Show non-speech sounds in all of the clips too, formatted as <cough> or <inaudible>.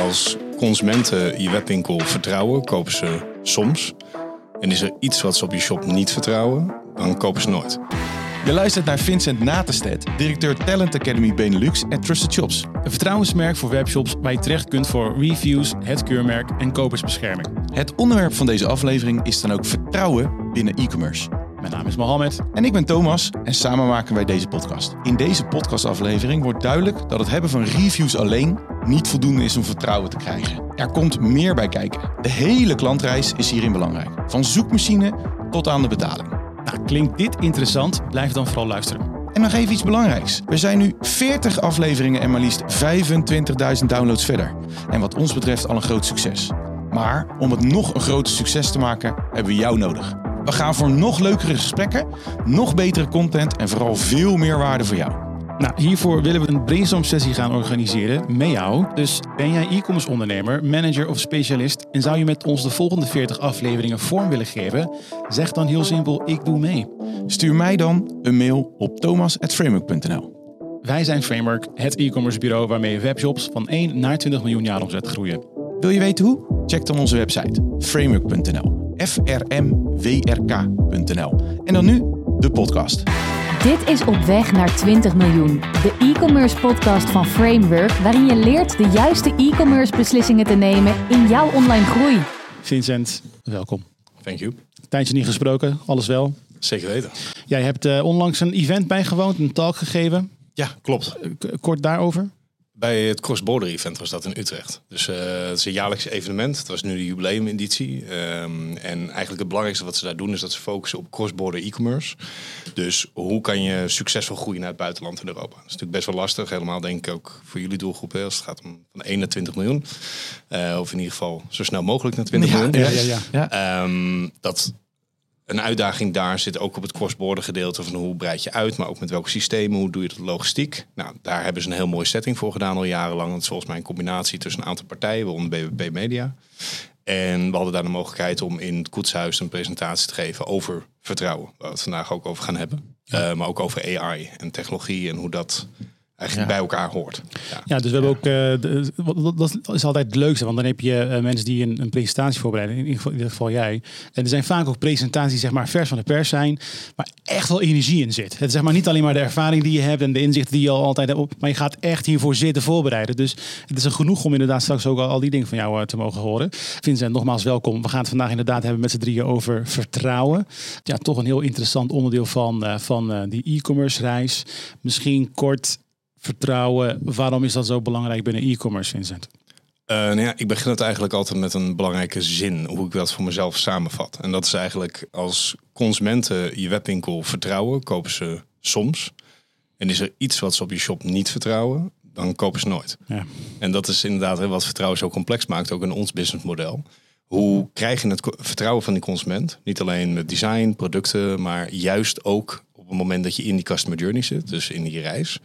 Als consumenten je webwinkel vertrouwen, kopen ze soms. En is er iets wat ze op je shop niet vertrouwen, dan kopen ze nooit. Je luistert naar Vincent Natenstedt, directeur Talent Academy Benelux en Trusted Shops. Een vertrouwensmerk voor webshops waar je terecht kunt voor reviews, het keurmerk en kopersbescherming. Het onderwerp van deze aflevering is dan ook vertrouwen binnen e-commerce. Mijn naam is Mohammed. En ik ben Thomas en samen maken wij deze podcast. In deze podcastaflevering wordt duidelijk dat het hebben van reviews alleen niet voldoende is om vertrouwen te krijgen. Er komt meer bij kijken. De hele klantreis is hierin belangrijk. Van zoekmachine tot aan de betaling. Nou, klinkt dit interessant? Blijf dan vooral luisteren. En nog even iets belangrijks. We zijn nu 40 afleveringen en maar liefst 25.000 downloads verder. En wat ons betreft al een groot succes. Maar om het nog een groter succes te maken, hebben we jou nodig. We gaan voor nog leukere gesprekken, nog betere content en vooral veel meer waarde voor jou. Nou, hiervoor willen we een brainstorm sessie gaan organiseren met jou. Dus ben jij e-commerce ondernemer, manager of specialist en zou je met ons de volgende 40 afleveringen vorm willen geven? Zeg dan heel simpel, ik doe mee. Stuur mij dan een mail op thomas.framework.nl. Wij zijn Framework, het e-commerce bureau waarmee webshops van 1 naar 20 miljoen jaar omzet groeien. Wil je weten hoe? Check dan onze website framework.nl. frmwrk.nl. En dan nu de podcast. Dit is Op Weg naar 20 miljoen, de e-commerce podcast van Framework, waarin je leert de juiste e-commerce beslissingen te nemen in jouw online groei. Vincent, welkom. Thank you. Tijdje niet gesproken, alles wel? Zeker weten. Jij hebt uh, onlangs een event bijgewoond, een talk gegeven. Ja, klopt. K kort daarover. Bij het Cross Border Event was dat in Utrecht. Dus uh, het is een jaarlijks evenement. Het was nu de jubileumeditie. Um, en eigenlijk het belangrijkste wat ze daar doen is dat ze focussen op cross-border e-commerce. Dus hoe kan je succesvol groeien naar het buitenland in Europa? Dat is natuurlijk best wel lastig. Helemaal denk ik ook voor jullie doelgroep. Als het gaat om van 1 naar 20 miljoen. Uh, of in ieder geval zo snel mogelijk naar 20 ja, miljoen. Ja, ja, ja. ja. Um, dat een uitdaging daar zit ook op het cross-border gedeelte van hoe breid je uit, maar ook met welke systemen, hoe doe je het logistiek. Nou, daar hebben ze een heel mooie setting voor gedaan al jarenlang. Het is volgens mij een combinatie tussen een aantal partijen, waaronder BBP Media. En we hadden daar de mogelijkheid om in het koetshuis een presentatie te geven over vertrouwen, waar we het vandaag ook over gaan hebben. Ja. Uh, maar ook over AI en technologie en hoe dat eigenlijk ja. bij elkaar hoort. Ja, ja dus we hebben ook, uh, de, dat is altijd het leukste, want dan heb je uh, mensen die een, een, presentatie voorbereiden, in ieder, geval, in ieder geval jij. En er zijn vaak ook presentaties die zeg maar vers van de pers zijn, maar echt wel energie in zit. Het is zeg maar niet alleen maar de ervaring die je hebt en de inzichten die je al altijd hebt, maar je gaat echt hiervoor zitten voorbereiden. Dus het is een genoeg om inderdaad straks ook al, al die dingen van jou uh, te mogen horen. Vincent, nogmaals welkom. We gaan het vandaag inderdaad hebben met z'n drieën over vertrouwen. Ja, toch een heel interessant onderdeel van, van die e-commerce reis. Misschien kort vertrouwen. Waarom is dat zo belangrijk binnen e-commerce, Vincent? Uh, nou ja, ik begin het eigenlijk altijd met een belangrijke zin, hoe ik dat voor mezelf samenvat. En dat is eigenlijk als consumenten je webwinkel vertrouwen, kopen ze soms. En is er iets wat ze op je shop niet vertrouwen, dan kopen ze nooit. Ja. En dat is inderdaad wat vertrouwen zo complex maakt, ook in ons businessmodel. Hoe krijg je het vertrouwen van die consument? Niet alleen met design, producten, maar juist ook op het moment dat je in die customer journey zit, dus in die reis.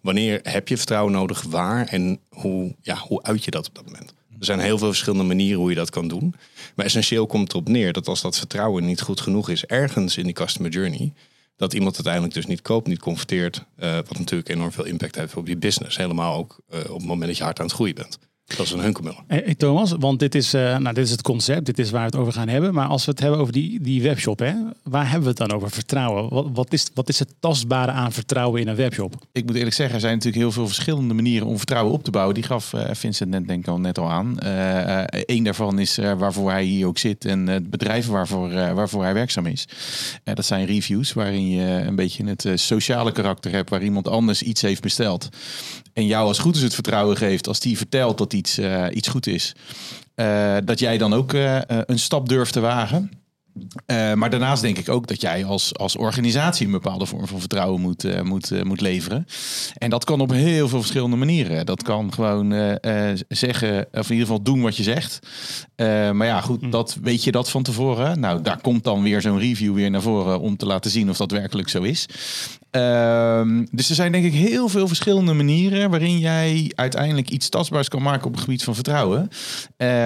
Wanneer heb je vertrouwen nodig? Waar en hoe, ja, hoe uit je dat op dat moment? Er zijn heel veel verschillende manieren hoe je dat kan doen. Maar essentieel komt erop neer dat als dat vertrouwen niet goed genoeg is ergens in die customer journey, dat iemand uiteindelijk dus niet koopt, niet converteert. Uh, wat natuurlijk enorm veel impact heeft op je business. Helemaal ook uh, op het moment dat je hard aan het groeien bent. Dat is een hunkermuller. Hey, Thomas, want dit is, uh, nou, dit is het concept, dit is waar we het over gaan hebben. Maar als we het hebben over die, die webshop, hè, waar hebben we het dan over? Vertrouwen. Wat, wat, is, wat is het tastbare aan vertrouwen in een webshop? Ik moet eerlijk zeggen, er zijn natuurlijk heel veel verschillende manieren om vertrouwen op te bouwen. Die gaf uh, Vincent net, denk ik al, net al aan. Uh, Eén daarvan is waarvoor hij hier ook zit en het bedrijf waarvoor, waarvoor hij werkzaam is. dat zijn reviews, waarin je een beetje het sociale karakter hebt, waar iemand anders iets heeft besteld. En jou als goed is het vertrouwen geeft als die vertelt dat iets, uh, iets goed is. Uh, dat jij dan ook uh, een stap durft te wagen. Uh, maar daarnaast denk ik ook dat jij als, als organisatie een bepaalde vorm van vertrouwen moet, uh, moet, uh, moet leveren. En dat kan op heel veel verschillende manieren. Dat kan gewoon zeggen, of in ieder geval doen wat je zegt. maar ja, goed, dat, weet je dat van tevoren? Nou, daar komt dan weer zo'n review weer naar voren om te laten zien of dat werkelijk zo is. Ehm, dus er zijn denk ik heel veel verschillende manieren waarin jij uiteindelijk iets tastbaars kan maken op het gebied van vertrouwen.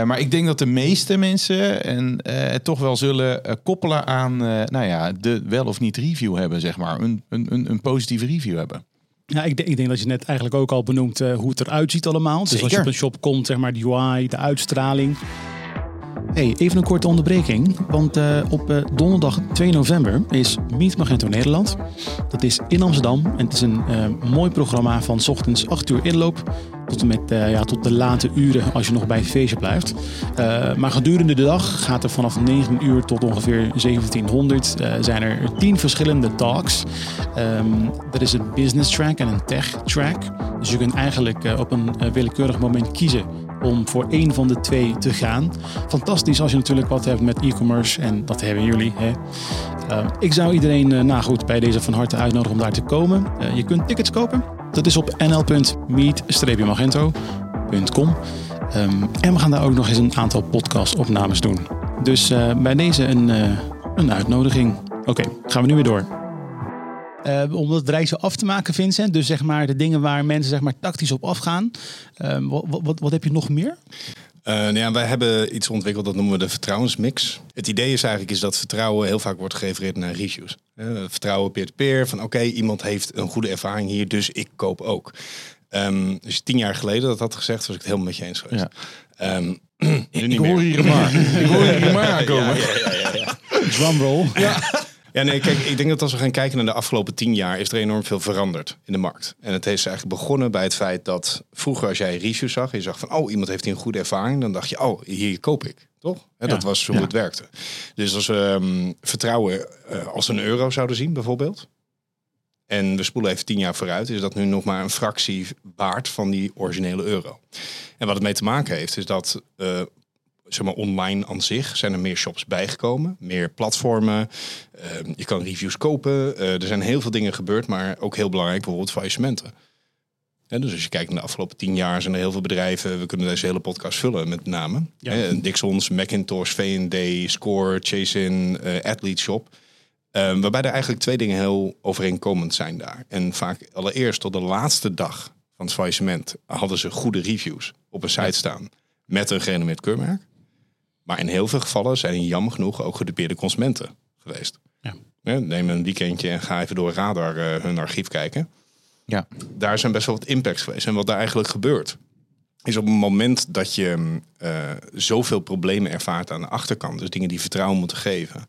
maar ik denk dat de meeste mensen en toch wel zullen koppelen aan uh, nou ja, de wel of niet review hebben, zeg maar. Een, een, een positieve review hebben. Ja, ik denk, ik denk dat je net eigenlijk ook al benoemt eh, hoe het eruit ziet allemaal. Dus als je op een shop komt, zeg maar de UI, de uitstraling. Hey, even een korte onderbreking. Want eh, op eh, donderdag 2 november is Meet Magento Nederland. Dat is in Amsterdam. En het is een eh, mooi programma van 's ochtends 8 uur inloop. Tot eh, ja, tot de late uren als je nog bij het feestje blijft. Eh, maar gedurende de dag gaat er vanaf 9 uur tot ongeveer 1700 eh, zijn er 10 verschillende talks. Ehm, er is een business track en een tech track. Dus je kunt eigenlijk op een willekeurig moment kiezen om voor één van de twee te gaan. Fantastisch als je natuurlijk wat hebt met e-commerce en dat hebben jullie. Hè. Eh, ik zou iedereen nou goed, bij deze van harte uitnodigen om daar te komen. Je kunt tickets kopen. Dat is op nl.meet-magento.com. Ehm, en we gaan daar ook nog eens een aantal podcast-opnames doen. Dus eh, bij deze een, eh, een uitnodiging. Oké, gaan we nu weer door. Eh, om dat reisje af te maken, Vincent. Dus zeg maar de dingen waar mensen zeg maar tactisch op afgaan. Ehm, wat, wat, wat heb je nog meer? Eh, nou ja, wij hebben iets ontwikkeld, dat noemen we de vertrouwensmix. Het idee is eigenlijk is dat vertrouwen heel vaak wordt gerefereerd naar reviews. Eh, vertrouwen peer-to-peer, van oké, iemand heeft een goede ervaring hier, dus ik koop ook. Ehm, dus tien jaar geleden dat had gezegd, was ik het helemaal met je eens geweest. Ja. <clears throat> Nu Ik hoor hier maar. Ik hoor hier maar aankomen. Drumroll. Ja, nee, kijk, ik denk dat als we gaan kijken naar de afgelopen tien jaar, is er enorm veel veranderd in de markt. En het is eigenlijk begonnen bij het feit dat vroeger als jij reviews zag, je zag van, oh, iemand heeft hier een goede ervaring, dan dacht je, oh, hier koop ik. Toch? Dat Ja, was hoe ja. het werkte. Dus als we ehm, vertrouwen eh, als een euro zouden zien, bijvoorbeeld. En we spoelen even tien jaar vooruit, is dat nu nog maar een fractie waard van die originele euro. En wat het mee te maken heeft, is dat eh, zeg maar online aan zich zijn er meer shops bijgekomen, meer platformen. Eh, je kan reviews kopen. Eh, er zijn heel veel dingen gebeurd, maar ook heel belangrijk bijvoorbeeld faillissementen. Hè, dus als je kijkt naar de afgelopen tien jaar zijn er heel veel bedrijven. We kunnen deze hele podcast vullen met namen. Ja. Hè, Dixons, Macintosh, V&D, Score, Chase-in, eh, Athlete Shop. Eh, waarbij er eigenlijk twee dingen heel overeenkomend zijn daar. En vaak allereerst tot de laatste dag van het faillissement hadden ze goede reviews op een site staan met een gerenommeerd keurmerk. Maar in heel veel gevallen zijn jammer genoeg ook gedupeerde consumenten geweest. Ja. Neem een weekendje en ga even door Radar eh, hun archief kijken. Ja. Daar zijn best wel wat impacts geweest. En wat daar eigenlijk gebeurt, is op het moment dat je mm, eh, zoveel problemen ervaart aan de achterkant, dus dingen die vertrouwen moeten geven,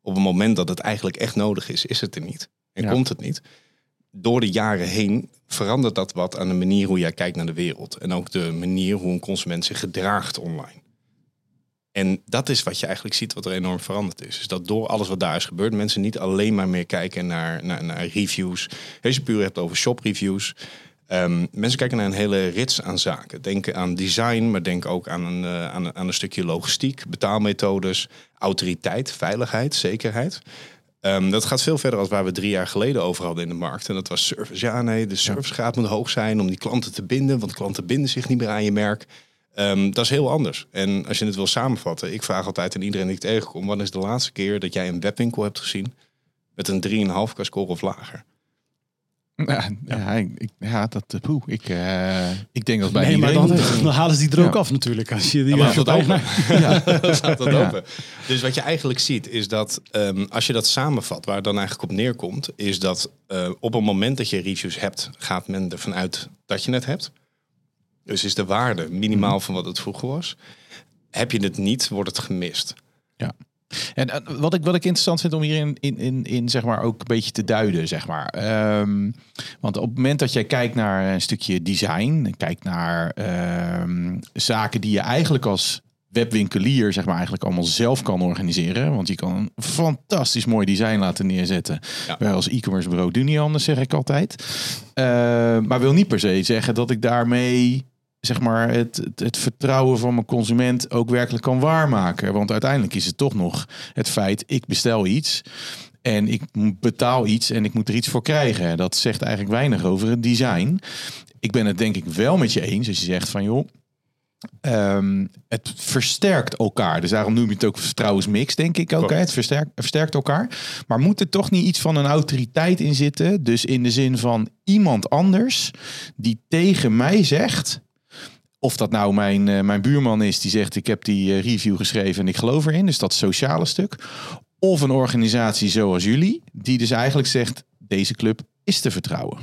op het moment dat het eigenlijk echt nodig is, is het er niet. En Ja. komt het niet. Door de jaren heen verandert dat wat aan de manier hoe jij kijkt naar de wereld. En ook de manier hoe een consument zich gedraagt online. En dat is wat je eigenlijk ziet wat er enorm veranderd is. Is dat door alles wat daar is gebeurd, mensen niet alleen maar meer kijken naar, naar, naar reviews. Als je puur hebt over shop reviews. Ehm, mensen kijken naar een hele rits aan zaken. Denken aan design, maar denk ook aan een, eh, aan, een- aan een stukje logistiek, betaalmethodes, autoriteit, veiligheid, zekerheid. Ehm, dat gaat veel verder als waar we drie jaar geleden over hadden in de markt. En dat was service. Ja, nee, de servicegraad moet hoog zijn om die klanten te binden. Want klanten binden zich niet meer aan je merk. Ehm, dat is heel anders. En als je het wil samenvatten, ik vraag altijd aan iedereen die ik tegenkom: wanneer is de laatste keer dat jij een webwinkel hebt gezien met een 3,5 qua score of lager? Ja, ja, ik, ik- ja dat eh, poeh, ik, eh, ik denk dat bij Nee, maar dan, dan halen ze die er ook Ja. af natuurlijk. Als je die maar webshop dat ook. eigenaar- <laughs> Dan staat dat Ja. open. Dus wat je eigenlijk ziet is dat ehm, als je dat samenvat, waar het dan eigenlijk op neerkomt, is dat eh, op het moment dat je reviews hebt, gaat men ervan uit dat je het hebt. Dus is de waarde minimaal van wat het vroeger was. Heb je het niet, wordt het gemist. En eh, wat ik, wat ik interessant vind om hierin in, in, in, zeg maar, ook een beetje te duiden, zeg maar. Ehm, want op het moment dat jij kijkt naar een stukje design, kijkt naar ehm, zaken die je eigenlijk als webwinkelier, zeg maar, eigenlijk allemaal zelf kan organiseren. Want je kan een fantastisch mooi design laten neerzetten. Ja. Wij als e-commerce bureau doen niet anders, zeg ik altijd. Eh, maar wil niet per se zeggen dat ik daarmee zeg maar, het, het, het vertrouwen van mijn consument ook werkelijk kan waarmaken. Want uiteindelijk is het toch nog het feit, ik bestel iets en ik betaal iets en ik moet er iets voor krijgen. Dat zegt eigenlijk weinig over het design. Ik ben het denk ik wel met je eens als je zegt van joh, ehm, het versterkt elkaar. Dus daarom noem je het ook vertrouwensmix, denk ik ook. Hè? Het versterkt, versterkt elkaar. Maar moet er toch niet iets van een autoriteit in zitten? Dus in de zin van iemand anders die tegen mij zegt... Of dat nou mijn, eh, mijn buurman is die zegt: Ik heb die eh, review geschreven en ik geloof erin. Dus dat sociale stuk. Of een organisatie zoals jullie, die dus eigenlijk zegt: Deze club is te vertrouwen.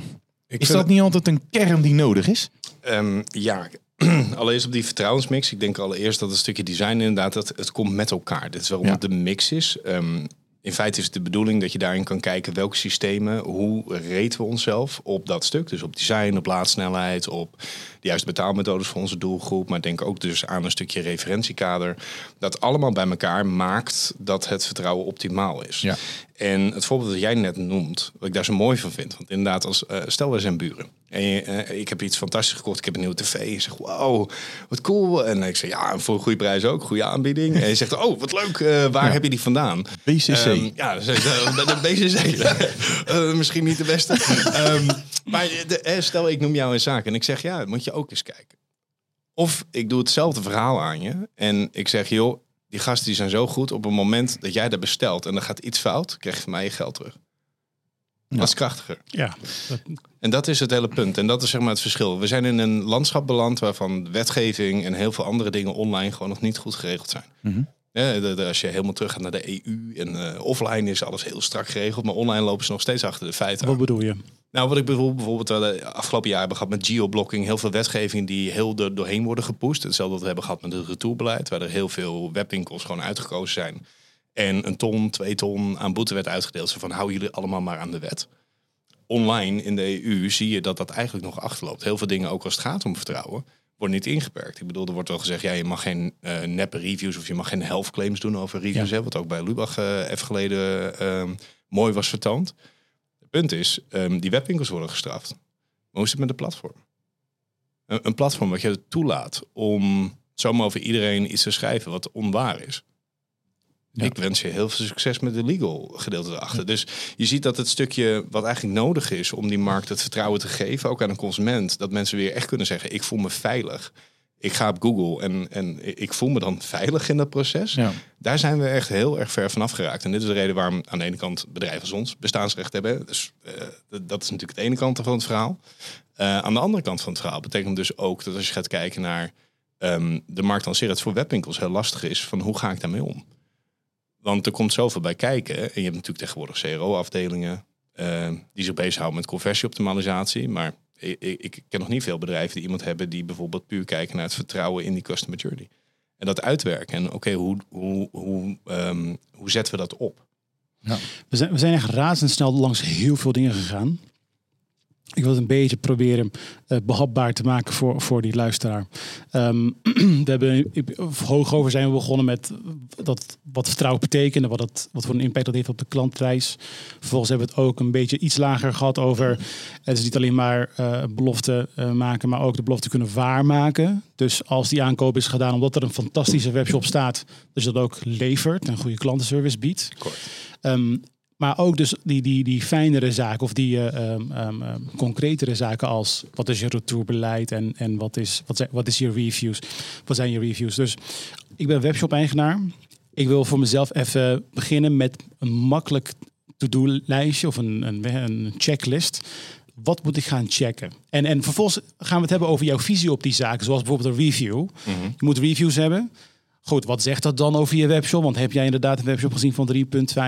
Ik Is dat niet altijd een kern die nodig is? Ehm, ja, <clears throat> allereerst op die vertrouwensmix. Ik denk allereerst dat het stukje design inderdaad, dat het komt met elkaar. Dit is waarom Ja. het de mix is. Ehm, in feite is het de bedoeling dat je daarin kan kijken welke systemen, hoe reten we onszelf op dat stuk. Dus op design, op laadsnelheid, op de juiste betaalmethodes voor onze doelgroep. Maar denk ook dus aan een stukje referentiekader. Dat allemaal bij elkaar maakt dat het vertrouwen optimaal is. Ja. En het voorbeeld dat jij net noemt, wat ik daar zo mooi van vind. Want inderdaad, als, eh, stel we zijn buren. En je, eh, ik heb iets fantastisch gekocht. Ik heb een nieuwe tv. En je zegt, wow, wat cool. En ik zeg, ja, voor een goede prijs ook. Goede aanbieding. En je zegt, oh, wat leuk. eh, waar heb je die vandaan? BCC. Ehm, ja, dat is, de, de BCC. Misschien niet de beste. Ehm, maar de, eh, stel, ik noem jou een zaak. En ik zeg, ja, moet je ook eens kijken. Of ik doe hetzelfde verhaal aan je. En ik zeg, joh, die gasten die zijn zo goed. Op het moment dat jij dat bestelt en er gaat iets fout, krijg je van mij je geld terug. Dat is krachtiger. Ja, En dat is het hele punt. En dat is zeg maar het verschil. We zijn in een landschap beland waarvan wetgeving en heel veel andere dingen online gewoon nog niet goed geregeld zijn. Mhm. Ja, de- de- als je helemaal terug gaat naar de EU en eh, offline is alles heel strak geregeld, maar online lopen ze nog steeds achter de feiten. wat aan. bedoel je? Nou, wat ik bijvoorbeeld, de afgelopen jaar hebben gehad met geoblocking, heel veel wetgeving die heel er doorheen worden gepoest. Hetzelfde wat we hebben gehad met het retourbeleid, waar er heel veel webwinkels gewoon uitgekozen zijn. En een ton, twee ton aan boete werd uitgedeeld. Zo van, hou jullie allemaal maar aan de wet. Online in de EU zie je dat dat eigenlijk nog achterloopt. Heel veel dingen, ook als het gaat om vertrouwen, worden niet ingeperkt. Ik bedoel, er wordt wel gezegd, ja, je mag geen eh neppe reviews of je mag geen health claims doen over reviews. Ja. Hè, wat ook bij Lubach eh, even geleden ehm, mooi was vertoond. Het punt is, ehm, die webwinkels worden gestraft. Maar hoe is het met de platform? Een, een platform wat je toelaat om zomaar over iedereen iets te schrijven wat onwaar is. Ja. Ik wens je heel veel succes met de legal gedeelte erachter. Dus je ziet dat het stukje wat eigenlijk nodig is om die markt het vertrouwen te geven, ook aan een consument, dat mensen weer echt kunnen zeggen: ik voel me veilig. Ik ga op Google en, en ik voel me dan veilig in dat proces. Ja. Daar zijn we echt heel erg ver vanaf geraakt. En dit is de reden waarom aan de ene kant bedrijven als ons bestaansrecht hebben. Dus eh, dat- is natuurlijk de ene kant van het verhaal. Eh, aan de andere kant van het verhaal betekent dus ook dat als je gaat kijken naar ehm, de markt het voor webwinkels heel lastig is van hoe ga ik daarmee om? Want er komt zoveel bij kijken. En je hebt natuurlijk tegenwoordig CRO-afdelingen eh, die zich bezighouden met conversieoptimalisatie. Maar ik, ik, ken nog niet veel bedrijven die iemand hebben die bijvoorbeeld puur kijken naar het vertrouwen in die customer journey. En dat uitwerken. En oké, hoe, hoe, hoe, ehm, hoe zetten we dat op? We zijn, we zijn echt razendsnel langs heel veel dingen gegaan. Ik wil het een beetje proberen eh, behapbaar te maken voor, voor die luisteraar. Ehm, <clears throat> we hebben hoog over zijn we begonnen met dat, wat vertrouwen betekent en wat, het, wat voor een impact dat heeft op de klantprijs. Vervolgens hebben we het ook een beetje iets lager gehad over. Het is niet alleen maar eh belofte eh, maken, maar ook de belofte kunnen waarmaken. Dus als die aankoop is gedaan omdat er een fantastische webshop staat, dus dat ook levert en goede klantenservice biedt. Ehm, maar ook dus die, die, die fijnere zaken of die eh, ehm, ehm, ehm, concretere zaken als wat is je retourbeleid en, en wat, is, wat, zijn, wat is je reviews? Wat zijn je reviews? Dus ik ben webshop-eigenaar. Ik wil voor mezelf even beginnen met een makkelijk to-do-lijstje of een, een, een checklist. Wat moet ik gaan checken? En, en vervolgens gaan we het hebben over jouw visie op die zaken, zoals bijvoorbeeld een review. Je moet reviews hebben. Goed, wat zegt dat dan over je webshop? Want heb jij inderdaad een webshop gezien van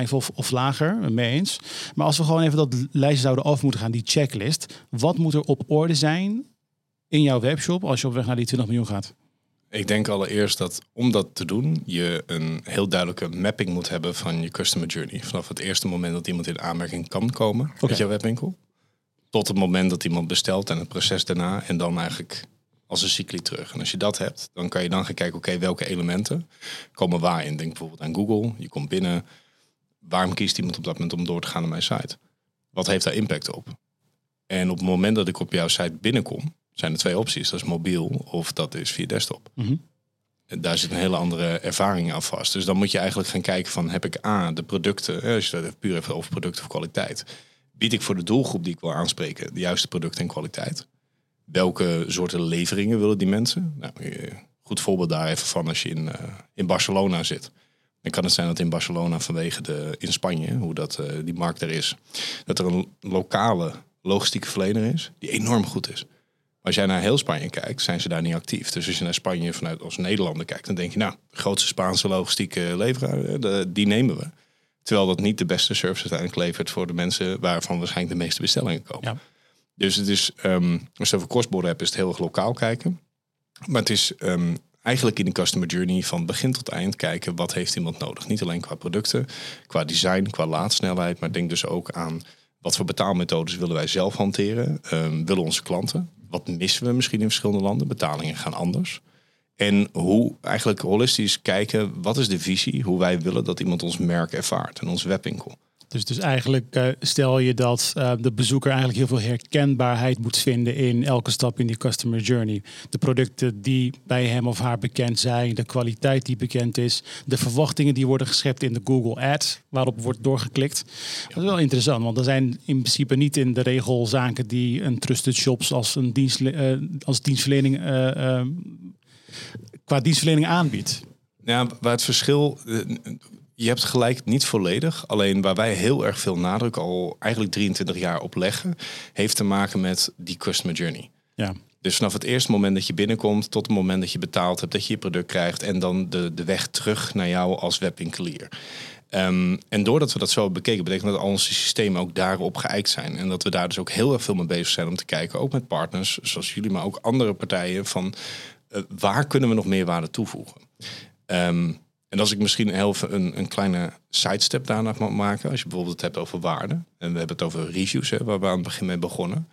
3.5 of, of lager? Mee eens. Maar als we gewoon even dat lijstje zouden af moeten gaan, die checklist. Wat moet er op orde zijn in jouw webshop als je op weg naar die 20 miljoen gaat? Ik denk allereerst dat om dat te doen, je een heel duidelijke mapping moet hebben van je customer journey. Vanaf het eerste moment dat iemand in aanmerking kan komen met jouw webwinkel, tot het moment dat iemand bestelt en het proces daarna. En dan eigenlijk als een cycli terug. En als je dat hebt, dan kan je dan gaan kijken, oké, welke elementen komen waarin? Denk bijvoorbeeld aan Google. Je komt binnen. Waarom kiest iemand op dat moment om door te gaan naar mijn site? Wat heeft daar impact op? En op het moment dat ik op jouw site binnenkom, zijn er twee opties. Dat is mobiel of dat is via desktop. En daar zit een hele andere ervaring aan vast. Dus dan moet je eigenlijk gaan kijken van heb ik A, de producten, als je dat puur even over producten of kwaliteit. Bied ik voor de doelgroep die ik wil aanspreken de juiste producten en kwaliteit? Welke soorten leveringen willen die mensen? Nou, eh, goed voorbeeld daar even van als je in, eh, in Barcelona zit. Dan kan het zijn dat in Barcelona vanwege de, in Spanje, hoe dat, eh, die markt er is, dat er een lokale logistieke verlener is die enorm goed is. Als jij naar heel Spanje kijkt, zijn ze daar niet actief. Dus als je naar Spanje vanuit als Nederlander kijkt, dan denk je, nou, de grootste Spaanse logistieke leveraar, die nemen we. Terwijl dat niet de beste service uiteindelijk levert voor de mensen waarvan waarschijnlijk de meeste bestellingen komen. Ja. Dus het is, ehm, als je over cross-border hebt, is het heel erg lokaal kijken. Maar het is ehm, eigenlijk in de customer journey van begin tot eind kijken wat heeft iemand nodig. Niet alleen qua producten, qua design, qua laadsnelheid, maar denk dus ook aan wat voor betaalmethodes willen wij zelf hanteren. Ehm, willen onze klanten? Wat missen we misschien in verschillende landen? Betalingen gaan anders. En hoe eigenlijk holistisch kijken, wat is de visie, hoe wij willen dat iemand ons merk ervaart en ons webwinkel. Dus, dus eigenlijk eh, stel je dat uh, de bezoeker eigenlijk heel veel herkenbaarheid moet vinden in elke stap in die customer journey. De producten die bij hem of haar bekend zijn, de kwaliteit die bekend is, de verwachtingen die worden geschept in de Google Ads, waarop wordt doorgeklikt. Dat is wel interessant, want er zijn in principe niet in de regel zaken die een trusted shops als een dienst, uh, als dienstverlening qua dienstverlening aanbiedt. Ja, waar het verschil je hebt gelijk niet volledig. Alleen waar wij heel erg veel nadruk al eigenlijk 23 jaar op leggen, heeft te maken met die customer journey. Ja. Dus vanaf het eerste moment dat je binnenkomt tot het moment dat je betaald hebt, dat je je product krijgt en dan de, de weg terug naar jou als webwinkelier. Um, en doordat we dat zo bekeken, betekent dat al onze systemen ook daarop geëikt zijn. En dat we daar dus ook heel erg veel mee bezig zijn om te kijken, ook met partners zoals jullie, maar ook andere partijen, van uh, waar kunnen we nog meer waarde toevoegen. Um, en als ik misschien heel een, een kleine sidestep daarna mag maken. Als je bijvoorbeeld het hebt over waarde. En we hebben het over reviews, hè, waar we aan het begin mee begonnen.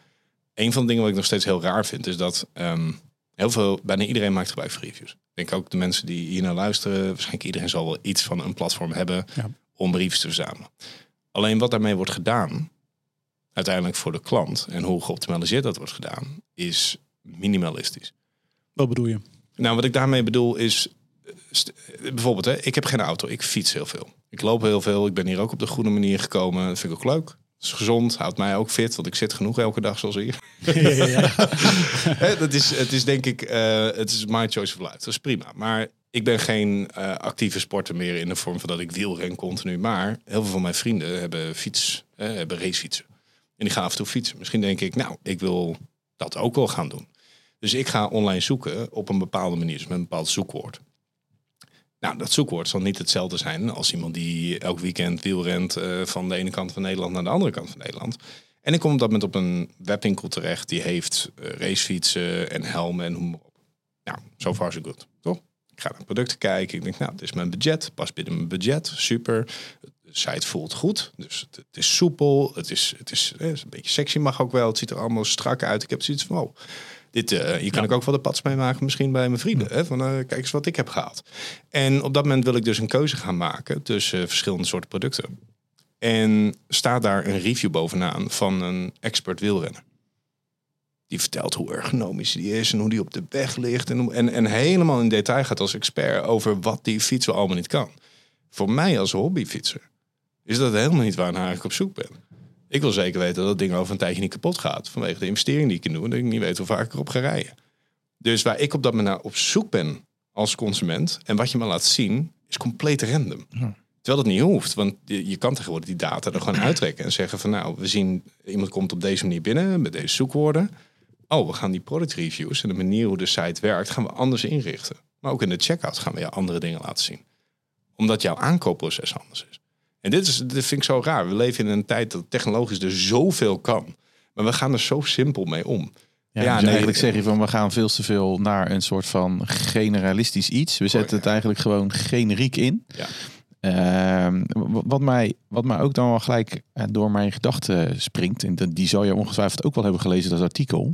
Een van de dingen wat ik nog steeds heel raar vind, is dat um, heel veel, bijna iedereen maakt gebruik van reviews. Ik denk ook de mensen die hier naar luisteren, waarschijnlijk iedereen zal wel iets van een platform hebben om briefs te verzamelen. Alleen wat daarmee wordt gedaan, uiteindelijk voor de klant en hoe geoptimaliseerd dat wordt gedaan, is minimalistisch. Wat bedoel je? Nou, wat ik daarmee bedoel is, bijvoorbeeld, hè, ik heb geen auto, ik fiets heel veel. Ik loop heel veel, ik ben hier ook op de goede manier gekomen. Dat vind ik ook leuk. Het is gezond, houdt mij ook fit, want ik zit genoeg elke dag zoals hier. Ja, <laughs> ja, ja. dat is, het is denk ik, uh, het is my choice of life. Dat is prima. Maar ik ben geen uh, actieve sporter meer in de vorm van dat ik wielren continu. Maar heel veel van mijn vrienden hebben fiets, hebben racefietsen. En die gaan af en toe fietsen. Misschien denk ik, nou, ik wil dat ook wel gaan doen. Dus ik ga online zoeken op een bepaalde manier, dus met een bepaald zoekwoord. Nou, dat zoekwoord zal niet hetzelfde zijn als iemand die elk weekend wielrent uh, van de ene kant van Nederland naar de andere kant van Nederland. En ik kom op dat moment op een webwinkel terecht die heeft uh, racefietsen en helmen en op. Nou, so far so good, toch? Ik ga naar producten kijken. Ik denk, nou, dit is mijn budget, past binnen mijn budget, super. De site voelt goed, dus het, is soepel, het is, het is, het is een beetje sexy mag ook wel. Het ziet er allemaal strak uit. Ik heb zoiets van, oh, dit, uh, hier kan ik ook wel de pads mee maken, misschien bij mijn vrienden. Hè? Van uh, kijk eens wat ik heb gehaald. En op dat moment wil ik dus een keuze gaan maken tussen uh, verschillende soorten producten. En staat daar een review bovenaan van een expert wielrenner. Die vertelt hoe ergonomisch die is en hoe die op de weg ligt. En, en, en helemaal in detail gaat als expert over wat die fiets wel allemaal niet kan. Voor mij als hobbyfietser is dat helemaal niet waar naar ik op zoek ben. Ik wil zeker weten dat dat ding over een tijdje niet kapot gaat. Vanwege de investering die ik in doe. En dat ik niet weet hoe vaak ik erop ga rijden. Dus waar ik op dat moment naar op zoek ben als consument. En wat je me laat zien, is compleet random. Ja. Terwijl dat niet hoeft. Want je, je kan tegenwoordig die data er gewoon uittrekken. En zeggen van nou, we zien iemand komt op deze manier binnen. Met deze zoekwoorden. Oh, we gaan die product reviews en de manier hoe de site werkt, gaan we anders inrichten. Maar ook in de checkout gaan we je andere dingen laten zien. Omdat jouw aankoopproces anders is. En dit, is, dit vind ik zo raar. We leven in een tijd dat technologisch er zoveel kan. Maar we gaan er zo simpel mee om. Ja, ja dus nee, eigenlijk zeg je van we gaan veel te veel naar een soort van generalistisch iets. We zetten het eigenlijk gewoon generiek in. Ja. Uh, wat, mij, wat mij ook dan wel gelijk eh, door mijn gedachten springt, en die zou je ongetwijfeld ook wel hebben gelezen, dat artikel,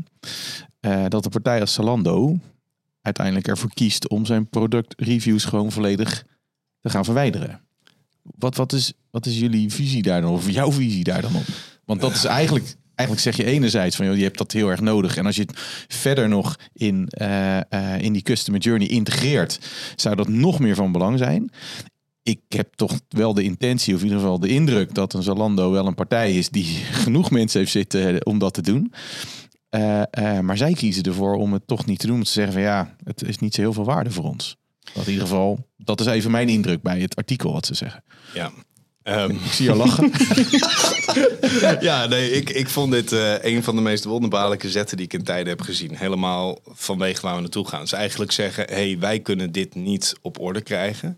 uh, dat de partij als Zalando uiteindelijk ervoor kiest om zijn productreviews gewoon volledig te gaan verwijderen. Wat, wat, is, wat is jullie visie daar dan, of jouw visie daar dan op? Want dat is eigenlijk, eigenlijk zeg je enerzijds van, joh, je hebt dat heel erg nodig. En als je het verder nog in, uh, uh, in die customer journey integreert, zou dat nog meer van belang zijn. Ik heb toch wel de intentie, of in ieder geval de indruk, dat een Zalando wel een partij is die <laughs> genoeg mensen heeft zitten om dat te doen. Maar zij kiezen ervoor om het toch niet te doen. Om te zeggen van ja, het is niet zo heel veel waarde voor ons. Dat in ieder geval, dat is even mijn indruk bij het artikel wat ze zeggen. Ja. Um. Ik zie je lachen. <laughs> ja, nee, ik, ik vond dit uh, een van de meest wonderbaarlijke zetten die ik in tijden heb gezien. Helemaal vanwege waar we naartoe gaan. Ze eigenlijk zeggen, hey, wij kunnen dit niet op orde krijgen.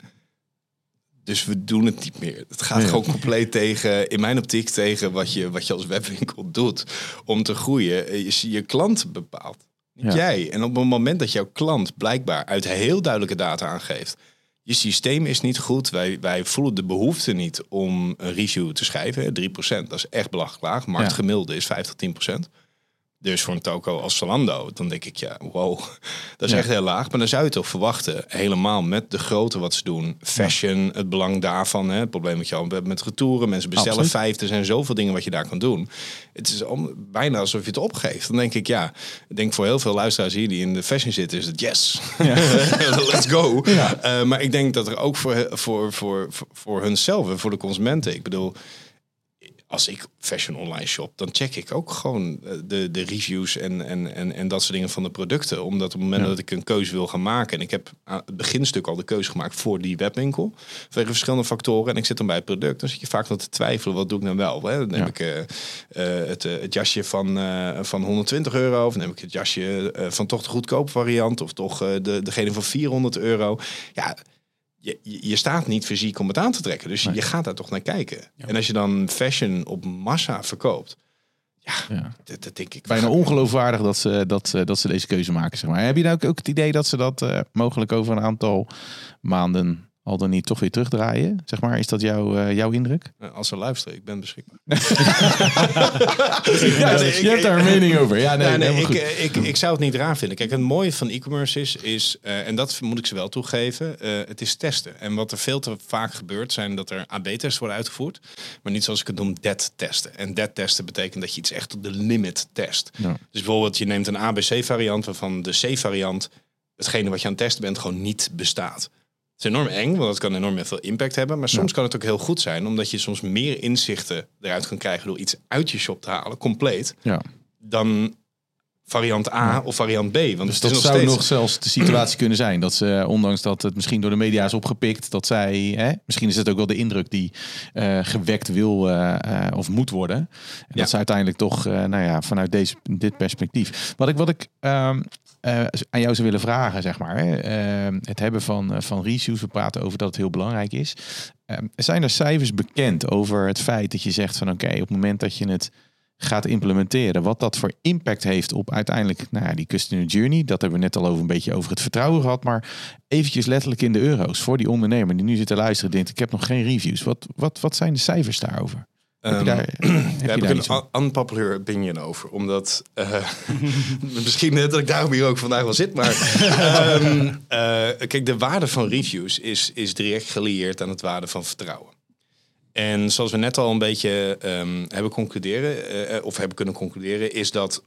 Dus we doen het niet meer. Het gaat gewoon compleet tegen, in mijn optiek, tegen wat je, wat je als webwinkel doet. Om te groeien, Eh, je, je klant bepaalt. Niet Ja. jij. En op het moment dat jouw klant blijkbaar uit heel duidelijke data aangeeft. Je systeem is niet goed. Wij, wij voelen de behoefte niet om een review te schrijven. hè. 3%, dat is echt belachelijk laag. Marktgemiddelde is 5 tot 10%. Dus voor een toko als Zalando, dan denk ik, ja, wow, <laughs> dat is Ja. echt heel laag. Maar dan zou je toch verwachten, helemaal met de grootte wat ze doen. Fashion, het belang daarvan, hè, het probleem wat je al hebt met retouren. Mensen bestellen Absoluut. vijf, er zijn zoveel dingen wat je daar kan doen. Het is om, bijna alsof je het opgeeft. Dan denk ik, ja, ik denk voor heel veel luisteraars hier die in de fashion zitten, is het yes, <laughs> let's go. Eh, maar ik denk dat er ook voor, voor, voor, voor, voor hunzelf en voor de consumenten, ik bedoel, als ik fashion online shop, dan check ik ook gewoon eh, de, de reviews en, en, en, en dat soort dingen van de producten. Omdat op het moment Ja. dat ik een keuze wil gaan maken, en ik heb aan het beginstuk al de keuze gemaakt voor die webwinkel, vanwege verschillende factoren, en ik zit dan bij het product, dan zit je vaak nog te twijfelen, wat doe ik nou wel? Hè? Dan neem Ja. ik eh, eh, het, het jasje van, van 120 euro, of neem ik het jasje van toch de goedkope variant, of toch de, degene van 400 euro. Ja, je, je staat niet fysiek om het aan te trekken. Dus je- Nee. je gaat daar toch naar kijken. En als je dan fashion op massa verkoopt, ja, Ja. dat, dat denk ik. Bijna ongeloofwaardig dat ze, dat, ze- dat ze deze keuze maken. Zeg maar. Heb je nou ook, ook het idee dat ze dat eh, mogelijk over een aantal maanden al dan niet toch weer terugdraaien? Zeg maar, is dat jouw, eh, jouw indruk? Eh, Als ze luisteren, ik ben beschikbaar. <laughs> Ja, nee, ik- je hebt daar een mening over. Ja, nee, Ja, nee, ik, goed. eh, ik, ik zou het niet raar vinden. Kijk, het mooie van e-commerce is, is eh, en dat moet ik ze wel toegeven, eh, het is testen. En wat er veel te vaak gebeurt, zijn dat er AB-tests worden uitgevoerd. Maar niet zoals ik het noem, dead-testen. En dead-testen betekent dat je iets echt tot de limit test. Ja. Dus bijvoorbeeld, je neemt een ABC-variant waarvan de C-variant, hetgene wat je aan het testen bent, gewoon niet bestaat. Het is enorm eng, want dat kan enorm veel impact hebben. Maar soms kan het ook heel goed zijn, omdat je soms meer inzichten eruit kan krijgen door iets uit je shop te halen, compleet, Ja. dan variant A of variant B. Want Dus dat nog zou steeds... nog zelfs de situatie kunnen zijn. Dat ze, ondanks dat het misschien door de media is opgepikt, dat zij, hè, misschien is het ook wel de indruk die eh, gewekt wil eh, eh, of moet worden. En Ja. dat ze uiteindelijk toch, nou ja, vanuit deze, dit perspectief. Wat ik, wat ik ehm, eh, aan jou zou willen vragen, zeg maar. Hè, ehm, het hebben van, van reviews, we praten over dat het heel belangrijk is. Ehm, zijn er cijfers bekend over het feit dat je zegt van oké, op het moment dat je het gaat implementeren, wat dat voor impact heeft op uiteindelijk nou ja, die customer journey. Dat hebben we net al over een beetje over het vertrouwen gehad, maar eventjes letterlijk in de euro's voor die ondernemer die nu zit te luisteren, denkt ik heb nog geen reviews. Wat, wat, wat zijn de cijfers daarover? heb je Ehm, daar, <clears throat> heb Daar je heb daar ik een unpopular opinion over. Omdat, eh, <laughs> misschien net dat ik daarom hier ook vandaag wel zit. Maar <laughs> ehm, eh, kijk, de waarde van reviews is, is direct gelieerd aan het waarde van vertrouwen. En zoals we net al een beetje ehm, hebben concluderen, eh, of hebben kunnen concluderen, is dat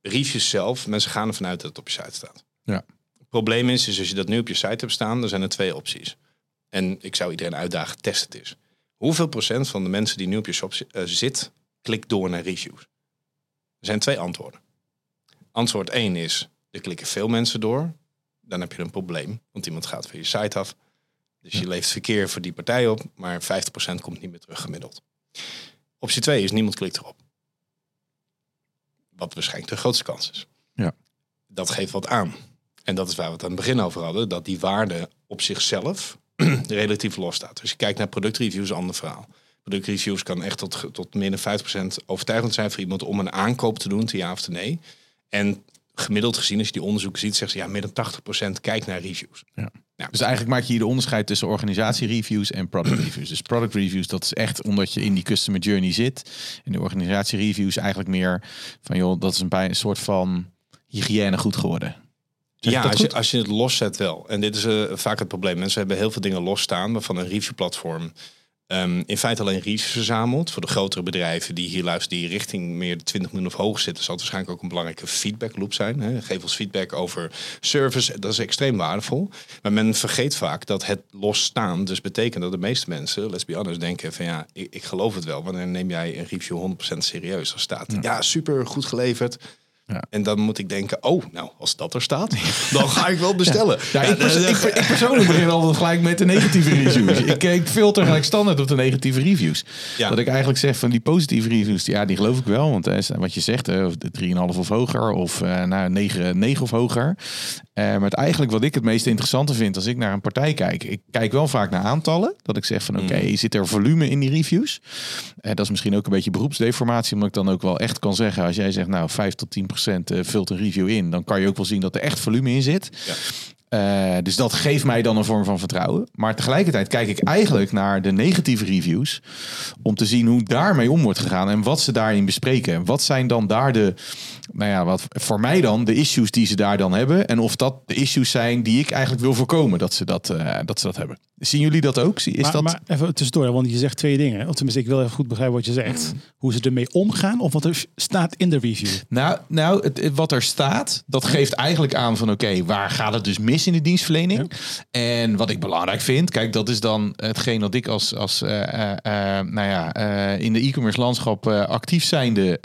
reviews zelf, mensen gaan ervan uit dat het op je site staat. Ja. Het probleem is, is als je dat nu op je site hebt staan, dan zijn er twee opties. En ik zou iedereen uitdagen, test het eens. Hoeveel procent van de mensen die nu op je shop eh, zit, klikt door naar reviews? Er zijn twee antwoorden. Antwoord 1 is, er klikken veel mensen door. Dan heb je een probleem, want iemand gaat van je site af. Dus je levert verkeer voor die partij op, maar 50% komt niet meer terug gemiddeld. Optie 2 is, niemand klikt erop. Wat waarschijnlijk de grootste kans is. Ja. Dat geeft wat aan. En dat is waar we het aan het begin over hadden, dat die waarde op zichzelf <clears throat> relatief los staat. Dus je kijkt naar productreviews, ander verhaal. Productreviews kan echt tot, tot meer dan 50% overtuigend zijn voor iemand om een aankoop te doen, te ja of te nee. En gemiddeld gezien, als je die onderzoeken ziet, zegt ze ja, meer dan 80% kijkt naar reviews. Dus eigenlijk maak je hier de onderscheid tussen organisatiereviews en product reviews. Dus product reviews, dat is echt omdat je in die customer journey zit. En de organisatiereviews eigenlijk meer van, joh, dat is een, bij een soort van hygiëne goed geworden. Zeg Ja, als je, als je het loszet wel. En dit is eh, vaak het probleem. Mensen hebben heel veel dingen losstaan waarvan een reviewplatform ehm, in feite alleen reviews verzamelt. Voor de grotere bedrijven die hier luisteren, die richting meer de 20 miljoen of hoger zitten, zal het waarschijnlijk ook een belangrijke feedback loop zijn. Hè. Geef ons feedback over service, dat is extreem waardevol. Maar men vergeet vaak dat het losstaan dus betekent dat de meeste mensen, let's be honest, denken van ja, ik, ik geloof het wel. Wanneer neem jij een review 100% serieus? Er staat, ja, super, goed geleverd. Ja. En dan moet ik denken, oh, nou, als dat er staat, <laughs> dan ga ik wel bestellen. Ja, ik, pers- ik, ik persoonlijk begin altijd gelijk met de negatieve reviews. Ik, ik filter gelijk standaard op de negatieve reviews. Dat ik eigenlijk zeg van die positieve reviews, ja, die geloof ik wel. Want eh, wat je zegt, eh, 3,5 of hoger of eh nou, 9, 9 of hoger. Eh, maar het, eigenlijk wat ik het meest interessante vind als ik naar een partij kijk. Ik kijk wel vaak naar aantallen. Dat ik zeg van oké, Mhm. zit er volume in die reviews? Eh, dat is misschien ook een beetje beroepsdeformatie. Omdat ik dan ook wel echt kan zeggen. Als jij zegt nou 5 tot 10 procent eh, vult een review in. Dan kan je ook wel zien dat er echt volume in zit. Ja. Dus dat geeft mij dan een vorm van vertrouwen. Maar tegelijkertijd kijk ik eigenlijk naar de negatieve reviews. Om te zien hoe daarmee om wordt gegaan. En wat ze daarin bespreken. Wat zijn dan daar de, nou ja, wat voor mij dan de issues die ze daar dan hebben. En of dat de issues zijn die ik eigenlijk wil voorkomen dat ze dat, eh, dat, ze dat hebben. Zien jullie dat ook? Is maar, dat... maar even tussendoor, want je zegt twee dingen. Of tenminste, ik wil even goed begrijpen wat je zegt. Mm. Hoe ze ermee omgaan of wat er staat in de review. Nou, nou het, het- wat er staat, dat geeft eigenlijk aan van oké, waar gaat het dus mis in de dienstverlening? En wat ik belangrijk vind, kijk, dat is dan hetgeen dat ik als, als eh, eh, nou ja, in de e-commerce landschap actief zijnde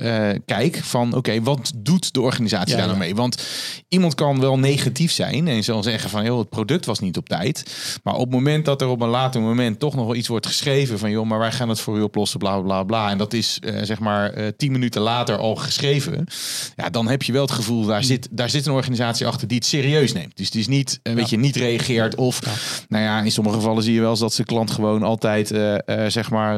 kijk van oké, wat doet de organisatie daar nou mee? Want iemand kan wel negatief zijn en zal zeggen van joh, het product was niet op tijd. Maar op het moment dat er op een later moment toch nog wel iets wordt geschreven van joh, maar wij gaan het voor u oplossen, bla bla bla. En dat is eh, zeg maar eh, tien minuten later al geschreven. Ja, dan heb je wel het gevoel, daar zit, daar zit een organisatie achter die het serieus neemt. Dus die is niet, eh, weet je, niet reageert. Of, nou ja, in sommige gevallen zie je wel eens dat ze klant gewoon altijd, zeg maar,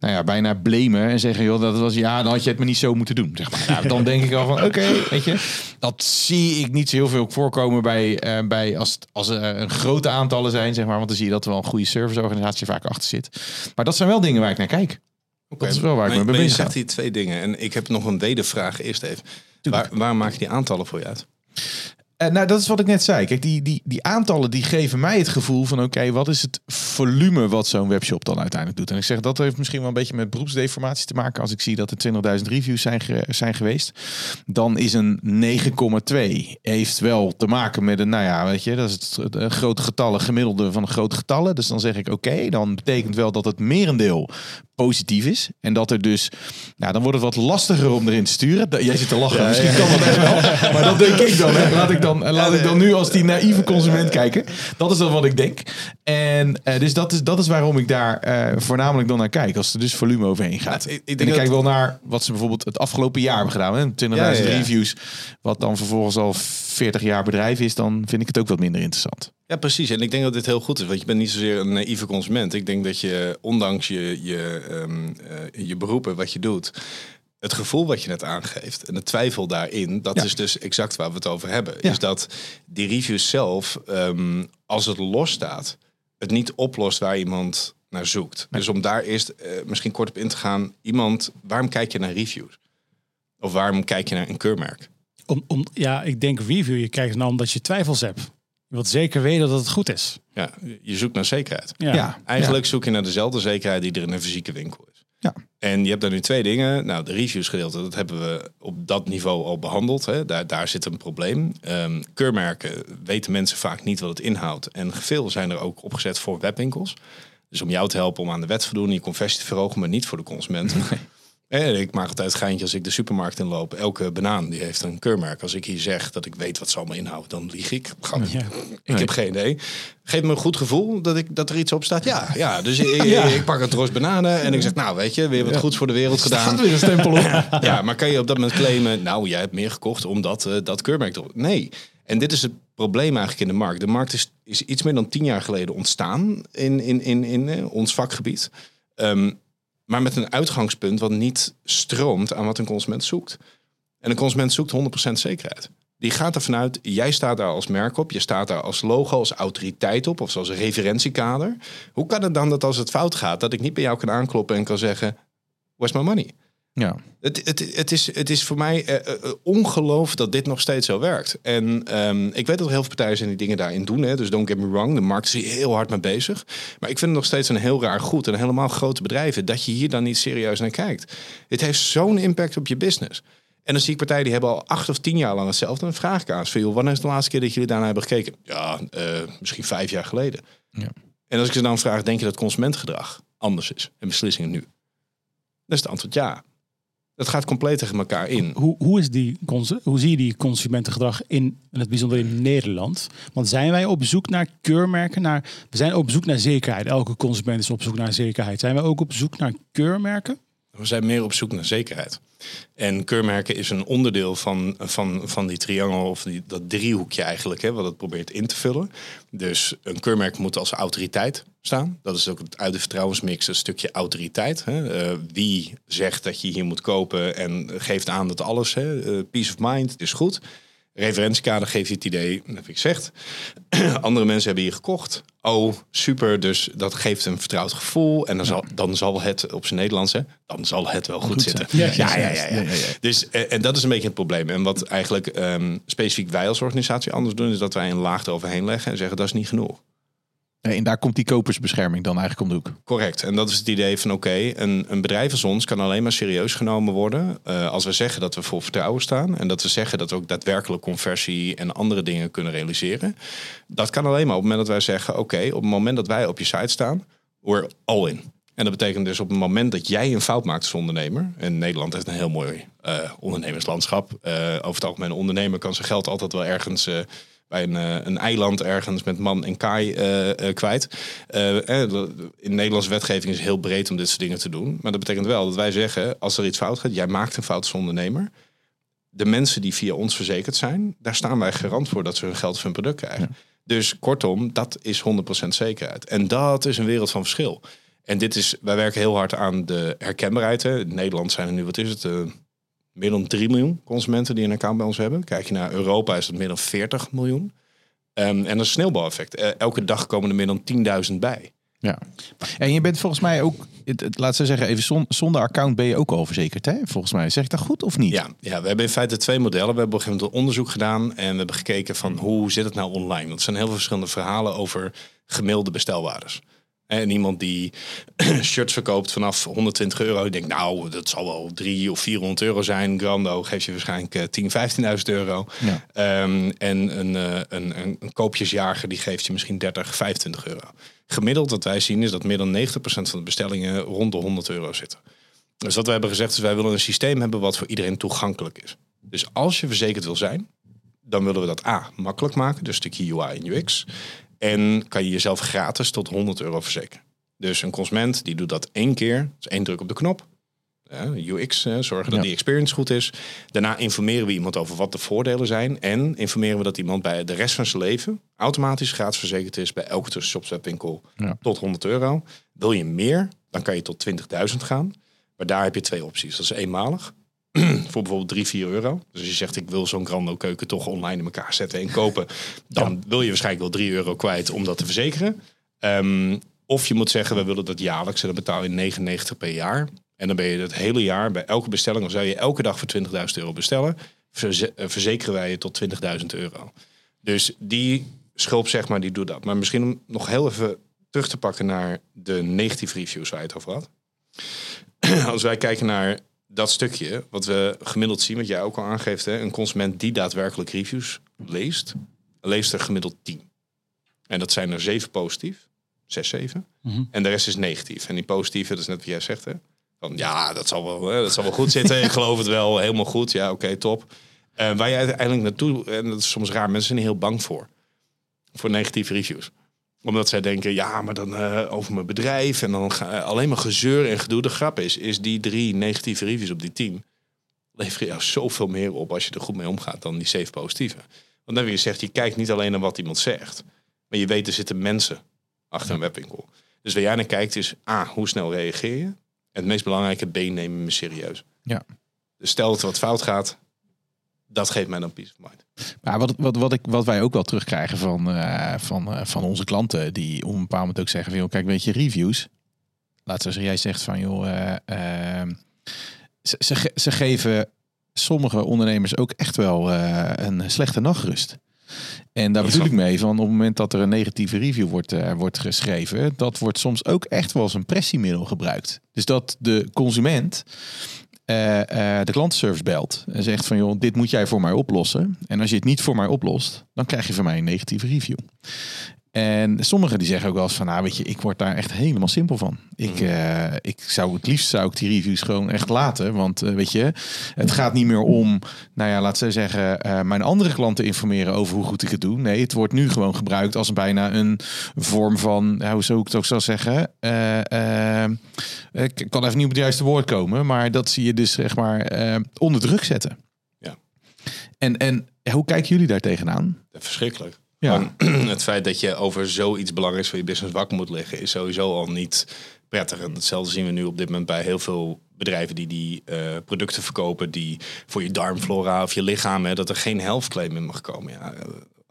nou ja, bijna blamen. En zeggen, joh, dat was, ja, dan had je het me niet zo moeten doen. Zeg maar. Nou, dan denk ik van, oké, weet je. Dat zie ik niet zo heel veel voorkomen bij, eh, bij als, als er een grote aantallen zijn, zeg maar. Want dan zie je dat er wel een goede serviceorganisatie vaak achter zit. Maar dat zijn wel dingen waar ik naar kijk. Dat is wel waar ik me maar je bezig zegt hier twee dingen. En ik heb nog een wedervraag eerst even. Waar, waar maak je die aantallen voor je uit? Eh, nou, dat is wat ik net zei. Kijk, die, die, die aantallen die geven mij het gevoel van... oké, wat is het volume wat zo'n webshop dan uiteindelijk doet? En ik zeg, dat heeft misschien wel een beetje met beroepsdeformatie te maken. Als ik zie dat er 20.000 reviews zijn, ge- zijn geweest... dan is een 9,2 heeft wel te maken met een... nou ja, weet je, dat is het, het, grote getallen, gemiddelde van de grote getallen. Dus dan zeg ik, oké, dan betekent wel dat het merendeel positief is. En dat er dus... Nou, dan wordt het wat lastiger om erin te sturen. Jij zit te lachen, misschien kan dat echt wel. <laughs> Maar dat denk ik dan. Hè. Laat ik dan, laat ik dan nu als die naïeve consument kijken. Dat is dan wat ik denk. En eh, dus dat is, dat is waarom ik daar eh, voornamelijk dan naar kijk. Als er dus volume overheen gaat. Nou, ik- ik en denk ik kijk wel naar wat ze bijvoorbeeld het afgelopen jaar hebben gedaan. hè. 20.000 Ja, ja, ja. reviews. Wat dan vervolgens al 40 jaar bedrijf is. Dan vind ik het ook wat minder interessant. Ja, precies. En ik denk dat dit heel goed is. Want je bent niet zozeer een naïeve consument. Ik denk dat je, ondanks je, je, ehm, eh, je beroepen, wat je doet... Het gevoel wat je net aangeeft en de twijfel daarin, dat Ja. is dus exact waar we het over hebben. Ja. Is dat die reviews zelf, ehm, als het los staat, het niet oplost waar iemand naar zoekt. Dus om daar eerst eh, misschien kort op in te gaan, iemand, waarom kijk je naar reviews? Of waarom kijk je naar een keurmerk? Om, om, ja, ik denk review, je kijkt nou omdat je twijfels hebt. Je wilt zeker weten dat het goed is. Ja, je zoekt naar zekerheid. Ja. Eigenlijk zoek je naar dezelfde zekerheid die er in een fysieke winkel is. Ja. En je hebt daar nu twee dingen. Nou, de reviews gedeelte, dat hebben we op dat niveau al behandeld. Hè. Daar, daar zit een probleem. Ehm, keurmerken weten mensen vaak niet wat het inhoudt. En veel zijn er ook opgezet voor webwinkels. Dus om jou te helpen om aan de wet te voldoen, je conversie te verhogen, maar niet voor de consument. En ik maak altijd geintje als ik de supermarkt inloop. Elke banaan die heeft een keurmerk. Als ik hier zeg dat ik weet wat ze allemaal inhouden, dan lieg ik. Ja. Ik heb geen idee. Geeft me een goed gevoel dat, ik, dat er iets op staat. Ja, ja dus ik, <laughs> ik pak een tros bananen en ik zeg, nou weet je, weer wat goeds voor de wereld <laughs> gedaan. weer een stempel op. <laughs> Ja, maar kan je op dat moment claimen, nou jij hebt meer gekocht omdat eh, dat keurmerk erop. Nee. En dit is het probleem eigenlijk in de markt. De markt is, is iets meer dan tien jaar geleden ontstaan in, in, in, in eh, ons vakgebied. Ehm, maar met een uitgangspunt wat niet stroomt aan wat een consument zoekt. En een consument zoekt 100% zekerheid. Die gaat ervan uit, jij staat daar als merk op, je staat daar als logo, als autoriteit op of als referentiekader. Hoe kan het dan dat als het fout gaat, dat ik niet bij jou kan aankloppen en kan zeggen, where's my money? Ja. Het, het, het, is, het is voor mij eh, eh, ongeloof dat dit nog steeds zo werkt. En ehm, ik weet dat er heel veel partijen zijn die dingen daarin doen. Hè, dus don't get me wrong, de markt is hier heel hard mee bezig. Maar ik vind het nog steeds een heel raar goed. En helemaal grote bedrijven, dat je hier dan niet serieus naar kijkt. Het heeft zo'n impact op je business. En dan zie ik partijen die hebben al acht of tien jaar lang hetzelfde. En dan vraag ik aan ze wanneer is de laatste keer dat jullie daarna hebben gekeken? Ja, eh, misschien vijf jaar geleden. Ja. En als ik ze dan vraag, denk je dat consumentengedrag anders is? En beslissingen nu? Dan is het antwoord ja. Dat gaat compleet tegen elkaar in. Hoe, hoe, is die, hoe zie je die consumentengedrag in, in het bijzonder in Nederland? Want zijn wij op zoek naar keurmerken? Naar, we zijn op zoek naar zekerheid. Elke consument is op zoek naar zekerheid. Zijn wij ook op zoek naar keurmerken? We zijn meer op zoek naar zekerheid. En keurmerken is een onderdeel van, van, van die triangel, of die, dat driehoekje eigenlijk, hè, wat het probeert in te vullen. Dus een keurmerk moet als autoriteit staan. Dat is ook uit de vertrouwensmix, een stukje autoriteit. Hè. Eh, wie zegt dat je hier moet kopen en geeft aan dat alles, hè, eh, peace of mind, is goed. Referentiekader geeft je het idee, dat heb ik gezegd. <clears throat> Andere mensen hebben hier gekocht. Oh, super. Dus dat geeft een vertrouwd gevoel. En dan, zal, dan zal het op zijn Nederlands, hè, dan zal het wel goed, zitten. Ja, Ja, ja, ja. ja, Dus, eh, en dat is een beetje het probleem. En wat eigenlijk ehm, specifiek wij als organisatie anders doen, is dat wij een laag eroverheen leggen en zeggen dat is niet genoeg. En daar komt die kopersbescherming dan eigenlijk om de. Correct. En dat is het idee van oké, een, een bedrijf als ons kan alleen maar serieus genomen worden eh, als we zeggen dat we voor vertrouwen staan en dat we zeggen dat we ook daadwerkelijk conversie en andere dingen kunnen realiseren. Dat kan alleen maar op het moment dat wij zeggen oké, op het moment dat wij op je site staan, we're all in. En dat betekent dus op het moment dat jij een fout maakt als ondernemer. En Nederland heeft een heel mooi eh, ondernemerslandschap. Eh, over het algemeen, een ondernemer kan zijn geld altijd wel ergens eh, bij een, eh, een eiland ergens met man en kaai eh, eh, kwijt. In Nederlandse wetgeving is het heel breed om dit soort dingen te doen. Maar dat betekent wel dat wij zeggen, als er iets fout gaat, jij maakt een fout als ondernemer. De mensen die via ons verzekerd zijn, daar staan wij garant voor dat ze hun geld of hun product krijgen. Dus kortom, dat is 100% zekerheid. En dat is een wereld van verschil. En dit is, wij werken heel hard aan de herkenbaarheid. Hè. In Nederland zijn er nu, wat is het, meer dan 3 miljoen consumenten die een account bij ons hebben. Kijk je naar Europa is het meer dan 40 miljoen. Ehm, en dat is een sneeuwbaleffect. Eh, elke dag komen er meer dan 10.000 bij. Ja. En je bent volgens mij ook, het, het- laat ze zeggen, even zon- zonder account ben je ook al verzekerd, hè? Volgens mij. Zeg ik dat goed of niet? Ja, ja, we hebben in feite twee modellen. We hebben op een gegeven moment onderzoek gedaan en we hebben gekeken van hoe zit het nou online. Want er zijn heel veel verschillende verhalen over gemiddelde bestelwaardes. En iemand die <clears throat> shirts verkoopt vanaf 120 euro, die denkt nou, dat zal wel 3 of 400 euro zijn. Grando geeft je waarschijnlijk eh, 10, 15.000 euro. Ja. Ehm, en een, eh, een, een, een koopjesjager die geeft je misschien 30, 25 euro. Gemiddeld wat wij zien is dat meer dan 90% van de bestellingen rond de 100 euro zitten. Dus wat we hebben gezegd is wij willen een systeem hebben wat voor iedereen toegankelijk is. Dus als je verzekerd wil zijn, dan willen we dat A, makkelijk maken. Dus een stukje UI en UX. En kan je jezelf gratis tot 100 euro verzekeren. Dus een consument die doet dat één keer. Dus één druk op de knop. UX, zorgen dat Ja. die experience goed is. Daarna informeren we iemand over wat de voordelen zijn. En informeren we dat iemand bij de rest van zijn leven automatisch gratis verzekerd is bij elke tussenshop webwinkel Ja. tot 100 euro. Wil je meer, dan kan je tot 20.000 gaan. Maar daar heb je twee opties. Dat is eenmalig. <clears throat> voor bijvoorbeeld 3, 4 euro. Dus als je zegt ik wil zo'n Grando keuken toch online in elkaar zetten en kopen. <laughs> Dan wil je waarschijnlijk wel 3 euro kwijt om dat te verzekeren. Ehm, of je moet zeggen we willen dat jaarlijks en dan betaal je 99 per jaar. En dan ben je het hele jaar bij elke bestelling, of zou je elke dag voor 20.000 euro bestellen, verze- eh, verzekeren wij je tot 20.000 euro. Dus die schulp, zeg maar, die doet dat. Maar misschien om nog heel even terug te pakken naar de negatieve reviews waar je het over had. <clears throat> Als wij kijken naar dat stukje, wat we gemiddeld zien, wat jij ook al aangeeft, hè, een consument die daadwerkelijk reviews leest, leest er gemiddeld 10. En dat zijn er 7 positief, 6, 7. En de rest is negatief. En die positieve, dat is net wat jij zegt, hè? Van ja, dat zal wel, hè, dat zal wel goed zitten. Ik geloof het wel, helemaal goed. Ja, oké, top. Eh, waar je uiteindelijk naartoe, en dat is soms raar, mensen zijn heel bang voor. Voor negatieve reviews omdat zij denken, ja, maar dan eh, over mijn bedrijf en dan ga, alleen maar gezeur en gedoe. De grap is, is die drie negatieve reviews op die tien leveren jou zoveel meer op als je er goed mee omgaat dan die zeven positieve. Want dan weer gezegd, je kijkt niet alleen naar wat iemand zegt, maar je weet er zitten mensen achter een webwinkel. Dus waar jij naar kijkt is, A, hoe snel reageer je? En het meest belangrijke, B, neem je me serieus. Ja. Dus stel dat er wat fout gaat, dat geeft mij dan peace of mind. Maar wat, wat, wat, ik, wat wij ook wel terugkrijgen van, eh, van, eh, van onze klanten, die op een bepaald moment ook zeggen van, joh, kijk, weet je, reviews. Laat zoals jij zegt van, joh, eh, eh, ze, ze, ze geven sommige ondernemers ook echt wel een slechte nachtrust. En daar bedoel ik mee van op het moment dat er een negatieve review wordt, wordt geschreven, dat wordt soms ook echt wel als een pressiemiddel gebruikt. Dus dat de consument eh, eh, de klantenservice belt en zegt van joh, dit moet jij voor mij oplossen. En als je het niet voor mij oplost, dan krijg je van mij een negatieve review. En sommigen die zeggen ook wel eens van, nou weet je, ik word daar echt helemaal simpel van. Ik, uh, ik zou het liefst zou ik die reviews gewoon echt laten, want uh, weet je, het gaat niet meer om, nou ja, laat ze zeggen, uh, mijn andere klanten informeren over hoe goed ik het doe. Nee, het wordt nu gewoon gebruikt als bijna een vorm van, hoe zou ik het ook zou zeggen, ik kan even niet op het juiste woord komen, maar dat zie je dus zeg maar onder druk zetten. Ja. En, en hoe kijken jullie daar tegenaan? Verschrikkelijk. Ja. <clears throat> het feit dat je over zoiets belangrijks voor je business wakker moet liggen, is sowieso al niet prettig. En hetzelfde zien we nu op dit moment bij heel veel bedrijven die die uh, producten verkopen, die voor je darmflora of je lichaam, hè, dat er geen health claim in mag komen. Ja,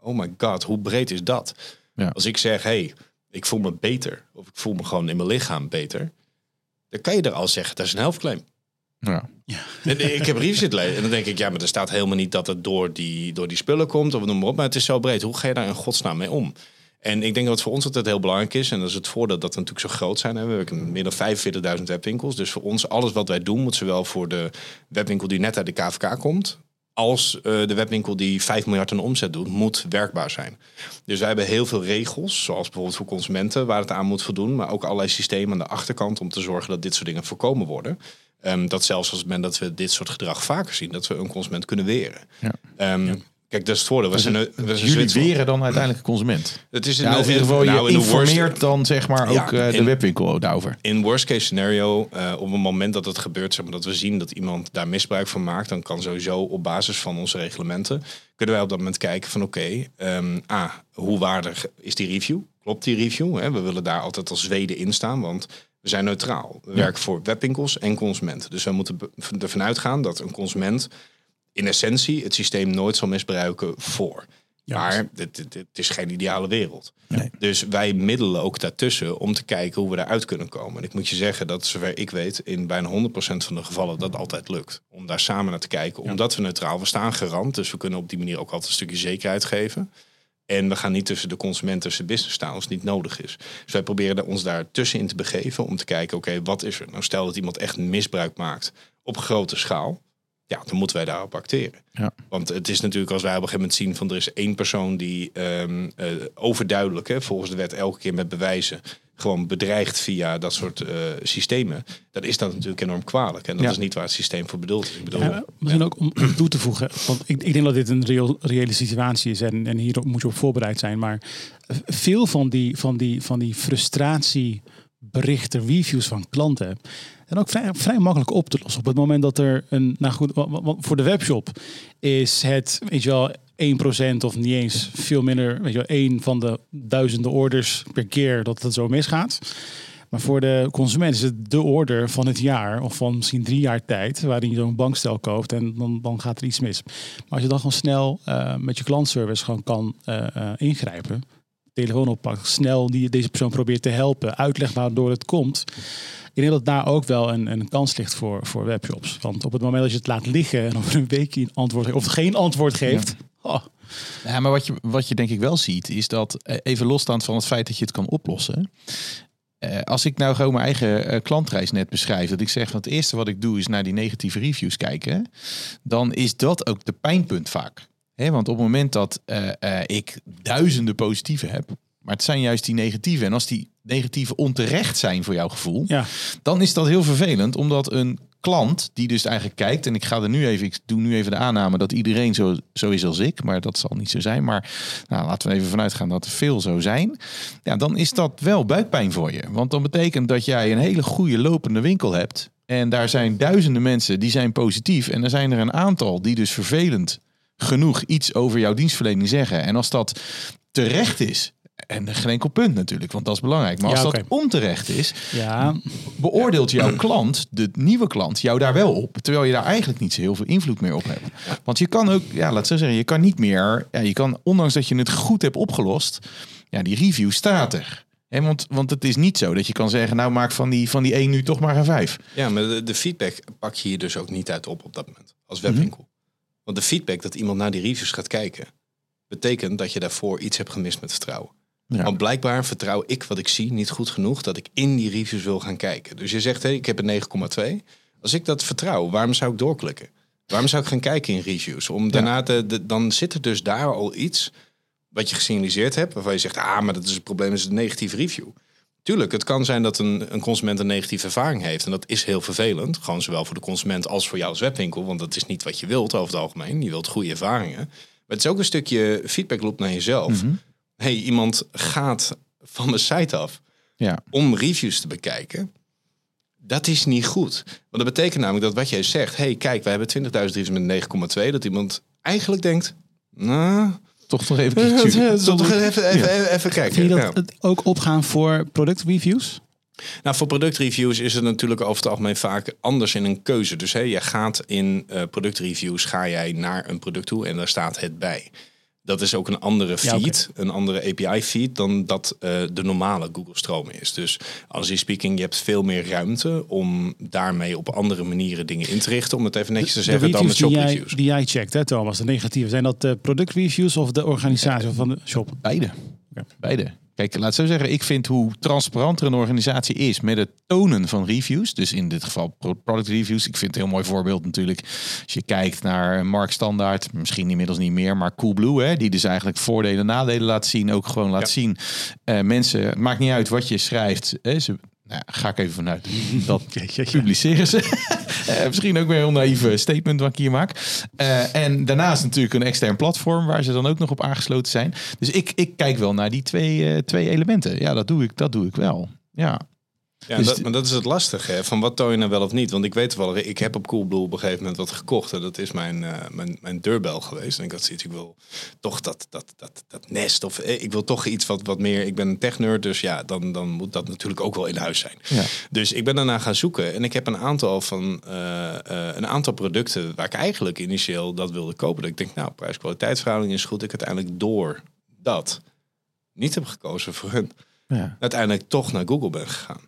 oh my god, hoe breed is dat? Ja. Als ik zeg, hey, ik voel me beter, of ik voel me gewoon in mijn lichaam beter, dan kan je er al zeggen, dat is een health claim. Ja. En ik heb reviews zitten lezen en dan denk ik, ja, maar er staat helemaal niet dat het door die, door die spullen komt of noem maar op. Maar het is zo breed. Hoe ga je daar in godsnaam mee om? En ik denk dat voor ons altijd heel belangrijk is. En dat is het voordeel dat we natuurlijk zo groot zijn. We hebben meer dan 45.000 webwinkels. Dus voor ons, alles wat wij doen, moet zowel voor de webwinkel die net uit de KVK komt. Als uh, de webwinkel die 5 miljard in omzet doet, moet werkbaar zijn. Dus wij hebben heel veel regels, zoals bijvoorbeeld voor consumenten, waar het aan moet voldoen. Maar ook allerlei systemen aan de achterkant om te zorgen dat dit soort dingen voorkomen worden. Um, dat zelfs als het moment dat we dit soort gedrag vaker zien, dat we een consument kunnen weren. Ja. Um, Kijk, dat is het voordeel. We zijn, we zijn Jullie weren dan uiteindelijk de consument. Het is in, Ja, ieder geval, nou, je in de worst- informeert dan zeg maar Ja, ook eh, de in- webwinkel daarover. In worst case scenario, eh, op het moment dat het gebeurt, zeg maar, dat we zien dat iemand daar misbruik van maakt, dan kan sowieso op basis van onze reglementen, kunnen wij op dat moment kijken van oké, ehm, A, hoe waardig is die review? Klopt die review? Hè? We willen daar altijd als Zweden in staan, want we zijn neutraal. We werken voor webwinkels en consumenten. Dus we moeten ervan uitgaan dat een consument in essentie het systeem nooit zal misbruiken voor. Ja. Maar het, het, het is geen ideale wereld. Nee. Dus wij middelen ook daartussen om te kijken hoe we daaruit kunnen komen. En ik moet je zeggen dat, zover ik weet, in bijna 100% van de gevallen dat altijd lukt. Om daar samen naar te kijken. Omdat we neutraal, we staan garant. Dus we kunnen op die manier ook altijd een stukje zekerheid geven. En we gaan niet tussen de consument en zijn business staan als het niet nodig is. Dus wij proberen ons daar tussenin te begeven om te kijken, oké, wat is er? Nou, stel dat iemand echt misbruik maakt op grote schaal. Ja, dan moeten wij daarop acteren. Ja. Want het is natuurlijk als wij op een gegeven moment zien van er is één persoon die ehm, eh, overduidelijk, hè, volgens de wet elke keer met bewijzen, gewoon bedreigt via dat soort eh, systemen. Dan is dat natuurlijk enorm kwalijk. En dat Ja. is niet waar het systeem voor bedoeld is. Ik bedoel, Ja, misschien ook om, <clears throat> toe te voegen, want ik, ik denk dat dit een reëel, reële situatie is en, en hier moet je op voorbereid zijn. Maar veel van die, van die, van die frustratieberichten, reviews van klanten, zijn ook vrij, vrij makkelijk op te lossen. Op het moment dat er een, nou goed, voor de webshop is het, weet je wel, 1% of niet eens veel minder, weet je wel, één van de duizenden orders per keer dat het zo misgaat. Maar voor de consument is het de order van het jaar of van misschien drie jaar tijd waarin je zo'n bankstel koopt en dan, dan gaat er iets mis. Maar als je dan gewoon snel eh, met je klantservice gewoon kan eh, eh, ingrijpen, telefoon oppakt, snel die, deze persoon probeert te helpen, uitlegt waardoor het komt. Ik denk dat daar ook wel een, een kans ligt voor, voor webshops. Want op het moment dat je het laat liggen en over een week een antwoord of geen antwoord geeft, oh, Ja, maar wat je, wat je denk ik wel ziet, is dat eh, even losstaand van het feit dat je het kan oplossen. eh, als ik nou gewoon mijn eigen eh, klantreis net beschrijf, dat ik zeg van het eerste wat ik doe is naar die negatieve reviews kijken, dan is dat ook de pijnpunt vaak. Hè, want op het moment dat eh, eh, ik duizenden positieve heb, maar het zijn juist die negatieve. En als die negatieve onterecht zijn voor jouw gevoel, ja. dan is dat heel vervelend, omdat een klant die dus eigenlijk kijkt, en ik ga er nu even, ik doe nu even de aanname dat iedereen zo, zo is als ik, maar dat zal niet zo zijn. Maar nou, laten we even vanuit gaan dat er veel zo zijn. Ja, dan is dat wel buikpijn voor je. Want dan betekent dat jij een hele goede lopende winkel hebt. En daar zijn duizenden mensen die zijn positief. En er zijn er een aantal die dus vervelend genoeg iets over jouw dienstverlening zeggen. En als dat terecht is. En geen enkel punt natuurlijk, want dat is belangrijk. Maar als Ja, dat onterecht is, ja, beoordeelt jouw klant, de nieuwe klant, jou daar wel op. Terwijl je daar eigenlijk niet zo heel veel invloed meer op hebt. Want je kan ook, ja, laat zo zeggen, je kan niet meer, ja, je kan, ondanks dat je het goed hebt opgelost, ja, die review staat er. Hè, want, want het is niet zo dat je kan zeggen, nou maak van die, van die 1 nu toch maar een 5. Ja, maar de, de feedback pak je hier dus ook niet uit op op dat moment als webwinkel. Want de feedback dat iemand naar die reviews gaat kijken, betekent dat je daarvoor iets hebt gemist met vertrouwen. Ja. Want blijkbaar vertrouw ik wat ik zie niet goed genoeg dat ik in die reviews wil gaan kijken. Dus je zegt, hé, ik heb een 9,2. Als ik dat vertrouw, waarom zou ik doorklikken? Waarom zou ik gaan kijken in reviews? Om daarna te, de- dan zit er dus daar al iets wat je gesignaliseerd hebt, waarvan je zegt, ah, maar dat is het probleem, is een negatieve review. Tuurlijk, het kan zijn dat een, een consument een negatieve ervaring heeft. En dat is heel vervelend. Gewoon zowel voor de consument als voor jou als webwinkel. Want dat is niet wat je wilt over het algemeen. Je wilt goede ervaringen. Maar het is ook een stukje feedback loop naar jezelf. Hey, iemand gaat van mijn site af Ja. om reviews te bekijken. Dat is niet goed. Want dat betekent namelijk dat wat jij zegt... hey, kijk, we hebben 20.000 reviews met 9,2. Dat iemand eigenlijk denkt... Nou, Toch nog even <laughs> toch toch even, even, even, even kijken. Vind je dat Ja. het ook opgaan voor productreviews? Nou, voor productreviews is het natuurlijk over het algemeen vaak anders in een keuze. Dus hè, je gaat in eh, productreviews ga jij naar een product toe en daar staat het bij. Dat is ook een andere Ja, feed, een andere API-feed dan dat eh, de normale Google Stroom is. Dus als je speaking, je hebt veel meer ruimte om daarmee op andere manieren dingen in te richten. Om het even netjes te zeggen dan met die shop jij, reviews. die jij checkt, hè, Thomas, de negatieve. Zijn dat de productreviews of de organisatie van de shop? Beide. Oké. Beide. Kijk, laat zo zeggen, ik vind hoe transparanter een organisatie is met het tonen van reviews. Dus in dit geval pro- product reviews. Ik vind het een heel mooi voorbeeld natuurlijk. Als je kijkt naar Mark Standaard, misschien inmiddels niet meer, maar Coolblue, hè, die dus eigenlijk voordelen en nadelen laat zien. Ook gewoon laat Ja. zien. eh, mensen, het maakt niet uit wat je schrijft. Hè, ze, nou, ga ik even vanuit. <laughs> Dat publiceren ze. <laughs> Eh, misschien ook weer een heel naïeve statement wat ik hier maak. Eh, en daarnaast natuurlijk een extern platform waar ze dan ook nog op aangesloten zijn. Dus ik, ik kijk wel naar die twee, eh, twee elementen. Ja, dat doe ik, dat doe ik wel. Ja. Ja, Dus dat, maar dat is het lastige, hè? van wat toon je nou wel of niet. Want ik weet wel, ik heb op Coolblue op een gegeven moment wat gekocht. En dat is mijn, eh, mijn, mijn deurbel geweest. En ik had zoiets, ik wil toch dat, dat, dat, dat nest. Of eh, ik wil toch iets wat, wat meer, ik ben een technerd. Dus ja, dan, dan moet dat natuurlijk ook wel in huis zijn. Ja. Dus ik ben daarna gaan zoeken. En ik heb een aantal van eh, een aantal producten waar ik eigenlijk initieel dat wilde kopen. Dat ik denk, nou, prijs-kwaliteitsverhouding is goed. Ik uiteindelijk door dat niet heb gekozen voor hun ja. uiteindelijk toch naar Google ben gegaan.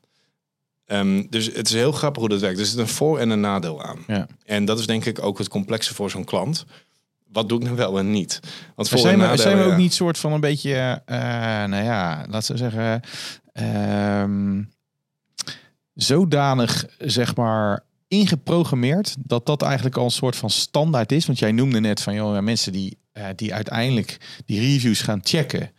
Ehm, dus het is heel grappig hoe dat werkt. Er zit een voor- en een nadeel aan. Ja. En dat is denk ik ook het complexe voor zo'n klant. Wat doe ik nou wel en niet? Want voor- zijn en we, nadelen, zijn we ook niet soort van een beetje, eh, nou ja, laten we zeggen, ehm, zodanig, zeg maar, ingeprogrammeerd dat dat eigenlijk al een soort van standaard is? Want jij noemde net van, joh, ja, mensen die, eh, die uiteindelijk die reviews gaan checken,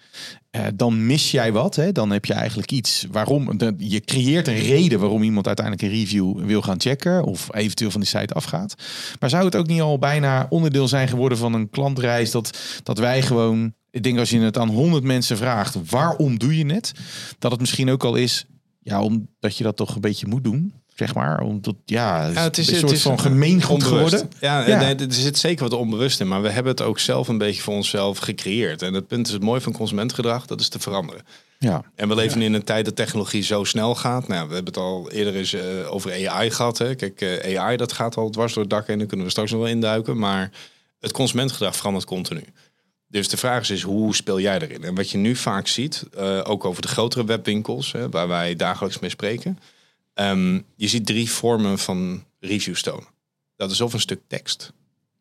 eh, dan mis jij wat. Hè? Dan heb je eigenlijk iets waarom, je creëert een reden waarom iemand uiteindelijk een review wil gaan checken of eventueel van die site afgaat. Maar zou het ook niet al bijna onderdeel zijn geworden van een klantreis dat, dat wij gewoon, ik denk als je het aan 100 mensen vraagt, waarom doe je het? Dat het misschien ook al is, ja, omdat je dat toch een beetje moet doen. Zeg maar, omdat ja, het is, Ja, het is een het soort is van gemeengoed geworden. Ja, Ja. Nee, er zit zeker wat onbewust in, maar we hebben het ook zelf een beetje voor onszelf gecreëerd. En het punt is het mooie van consumentgedrag, dat is te veranderen. Ja, En we leven in een tijd dat technologie zo snel gaat. Nou, we hebben het al eerder eens eh, over AI gehad. Hè. Kijk, eh, AI dat gaat al dwars door het dak heen. Daar kunnen we straks nog wel induiken. Maar het consumentgedrag verandert continu. Dus de vraag is, is hoe speel jij erin? En wat je nu vaak ziet, eh, ook over de grotere webwinkels, hè, waar wij dagelijks mee spreken. Ehm, je ziet drie vormen van reviews tonen. Dat is of een stuk tekst,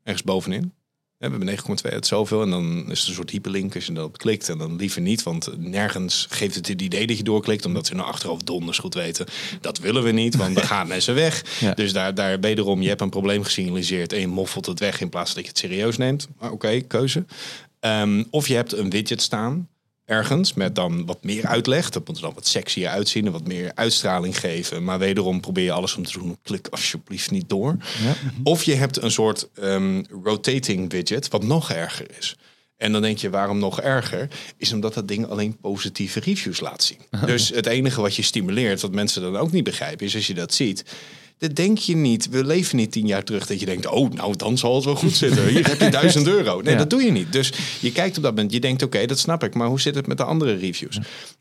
ergens bovenin. We hebben 9,2 uit zoveel. En dan is het een soort hyperlink als je daarop klikt. En dan liever niet, want nergens geeft het het idee dat je doorklikt. Omdat ze naar achterhoofd donders goed weten. Dat willen we niet, want dan <laughs> gaan mensen weg. Ja. Dus daar, daar wederom, je hebt een probleem gesignaliseerd. En je moffelt het weg in plaats dat je het serieus neemt. Maar Oké, keuze. Ehm, of je hebt een widget staan ergens met dan wat meer uitleg. Dat moet er dan wat sexier uitzien en wat meer uitstraling geven. Maar wederom probeer je alles om te doen. Klik alsjeblieft niet door. Ja. Of je hebt een soort ehm, rotating widget, wat nog erger is. En dan denk je, waarom nog erger? Is omdat dat ding alleen positieve reviews laat zien. <laughs> Dus het enige wat je stimuleert, wat mensen dan ook niet begrijpen, is als je dat ziet. Dat denk je niet. We leven niet tien jaar terug dat je denkt, oh, nou dan zal het wel goed zitten. Hier heb je duizend <laughs> euro. Nee, Ja. dat doe je niet. Dus je kijkt op dat moment, je denkt, oké, dat snap ik. Maar hoe zit het met de andere reviews?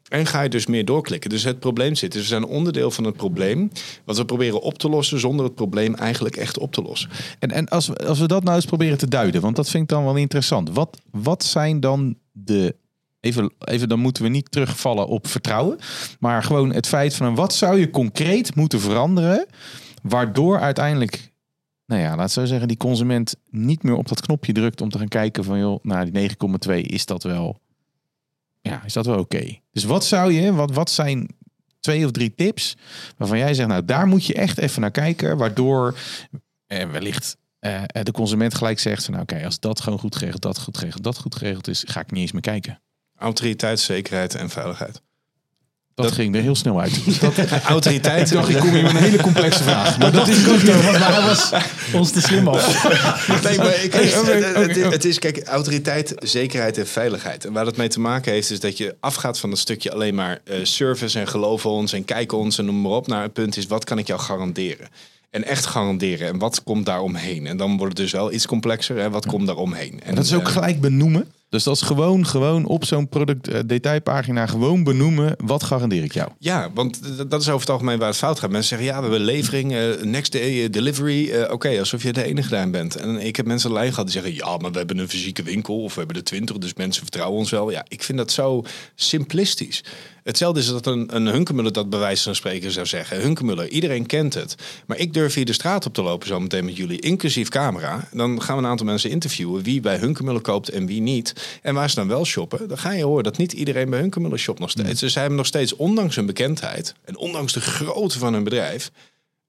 En ga je dus meer doorklikken. Dus het probleem zit. Dus we zijn onderdeel van het probleem. Wat we proberen op te lossen zonder het probleem eigenlijk echt op te lossen. En, en als, we, als we dat nou eens proberen te duiden, want dat vind ik dan wel interessant. Wat, wat zijn dan de. Even, even, dan moeten we niet terugvallen op vertrouwen. Maar gewoon het feit van wat zou je concreet moeten veranderen. Waardoor uiteindelijk, nou ja, laat zo zeggen, die consument niet meer op dat knopje drukt om te gaan kijken van joh, nou die 9,2 is dat wel. Ja, is dat wel oké. Dus wat zou je, wat, wat zijn twee of drie tips waarvan jij zegt, nou daar moet je echt even naar kijken, waardoor eh, wellicht eh, de consument gelijk zegt van nou, oké, als dat gewoon goed geregeld, dat goed geregeld, dat goed geregeld is, ga ik niet eens meer kijken. Autoriteit, zekerheid en veiligheid. Dat, Dat- ging er heel snel uit. <laughs> Dat, <laughs> Autoriteit. ik dacht, ik kom hier met een hele complexe vraag. Maar dat is hij was <laughs> ons te slim af. Nee, maar ik, het, het- het- het is, kijk, autoriteit, zekerheid en veiligheid. En waar dat mee te maken heeft, is dat je afgaat van dat stukje alleen maar eh, service en geloof ons en kijk ons en noem maar op. Naar het punt is, wat kan ik jou garanderen? En echt garanderen. En wat komt daar omheen? En dan wordt het dus wel iets complexer. Hè? Wat komt daar omheen? En dat is ook eh, gelijk benoemen. Dus dat is gewoon, gewoon op zo'n product eh, gewoon benoemen. Wat garandeer ik jou? Ja, want dat is over het algemeen waar het fout gaat. Mensen zeggen, ja, we hebben levering, eh, next day eh, delivery. Oké, alsof je de enige daarin bent. En ik heb mensen lijn gehad die zeggen, ja, maar we hebben een fysieke winkel of we hebben de 20, dus mensen vertrouwen ons wel. Ja, ik vind dat zo simplistisch. Hetzelfde is dat een, een Hunkemuller dat bij wijze van spreken zou zeggen. Hunkemuller, iedereen kent het. Maar ik durf hier de straat op te lopen zo meteen met jullie, inclusief camera. Dan gaan we een aantal mensen interviewen wie bij Hunkemuller koopt en wie niet. En waar ze dan wel shoppen, dan ga je horen dat niet iedereen bij Hunkemuller shopt nog steeds. Dus zij hebben nog steeds, ondanks hun bekendheid en ondanks de grootte van hun bedrijf,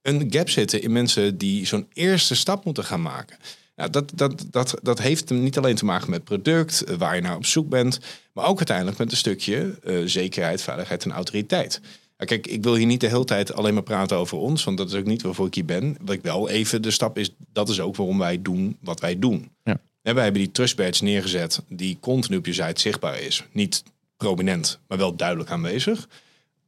een gap zitten in mensen die zo'n eerste stap moeten gaan maken. Nou, dat, dat, dat, dat heeft niet alleen te maken met product, eh, waar je naar op zoek bent, maar ook uiteindelijk met een stukje eh, zekerheid, veiligheid en autoriteit. Ja, kijk, ik wil hier niet de hele tijd alleen maar praten over ons, want dat is ook niet waarvoor ik hier ben. Wat ik wel even de stap is, dat is ook waarom wij doen wat wij doen. Ja. Ja, wij hebben die trust badge neergezet die continu op je site zichtbaar is. Niet prominent, maar wel duidelijk aanwezig.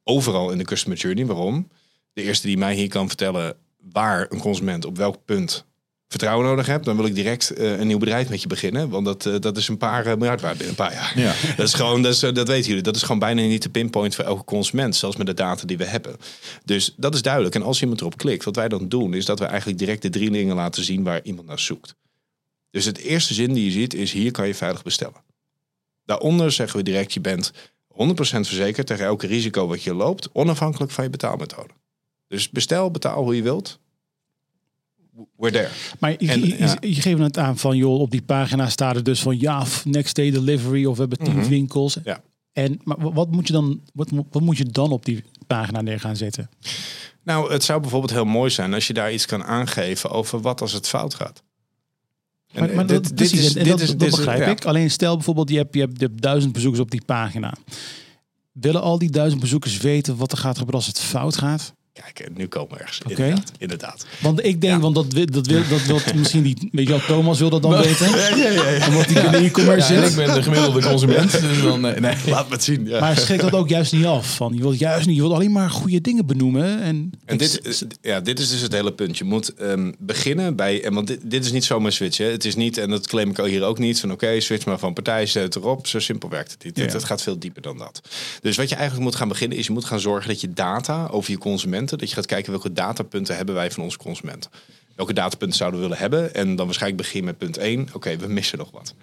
Overal in de customer journey. Waarom? De eerste die mij hier kan vertellen waar een consument op welk punt vertrouwen nodig hebt, dan wil ik direct eh, een nieuw bedrijf met je beginnen. Want dat, eh, dat is een paar eh, miljard waard binnen een paar jaar. Ja. <laughs> Dat is gewoon, dat, is, dat weten jullie, dat is gewoon bijna niet de pinpoint voor elke consument, zelfs met de data die we hebben. Dus dat is duidelijk. En als iemand erop klikt, wat wij dan doen, is dat we eigenlijk direct de drie dingen laten zien waar iemand naar zoekt. Dus het eerste zin die je ziet is hier kan je veilig bestellen. Daaronder zeggen we direct, je bent 100% verzekerd tegen elke risico wat je loopt, onafhankelijk van je betaalmethode. Dus bestel, betaal hoe je wilt. We're there. Maar je, En, je, ja. je geeft het aan van, joh, op die pagina staat er dus van, ja, next day delivery of we hebben tien Mhm. winkels. Ja. En maar wa- wat moet je dan, wat, wat moet je dan op die pagina neer gaan zetten? Nou, het zou bijvoorbeeld heel mooi zijn als je daar iets kan aangeven over wat als het fout gaat. En, Maar, maar dit- dat, dit is- en dit is- dat dit is- begrijp ja. ik. Alleen stel bijvoorbeeld, je hebt, je, hebt, je hebt duizend bezoekers op die pagina. Willen al die duizend bezoekers weten wat er gaat gebeuren als het fout gaat? Kijk, en nu komen we ergens. Oké. Inderdaad, inderdaad. Want ik denk, Ja. want dat dat wil, dat wil misschien niet. Weet je wel, Thomas wil dat dan <laughs> weten. Omdat hij binnen e-commerce Ja, ik ben de gemiddelde consument. Dus dan, eh, nee. Laat me het zien. Ja. Maar schrik dat ook juist niet af. Van, je wilt juist niet, je wilt alleen maar goede dingen benoemen. En, En dit, is- ja, dit is dus het hele punt. Je moet ehm, beginnen bij. En want dit, dit is niet zomaar switchen. Het is niet, en dat claim ik al hier ook niet. Van oké, switch maar van partij, zet erop. Zo simpel werkt het niet. Dit- Ja. Het gaat veel dieper dan dat. Dus wat je eigenlijk moet gaan beginnen, is je moet gaan zorgen dat je data over je Dat je gaat kijken welke datapunten hebben wij van onze consumenten. Welke datapunten zouden we willen hebben. En dan waarschijnlijk begin met punt 1. Oké, we missen nog wat.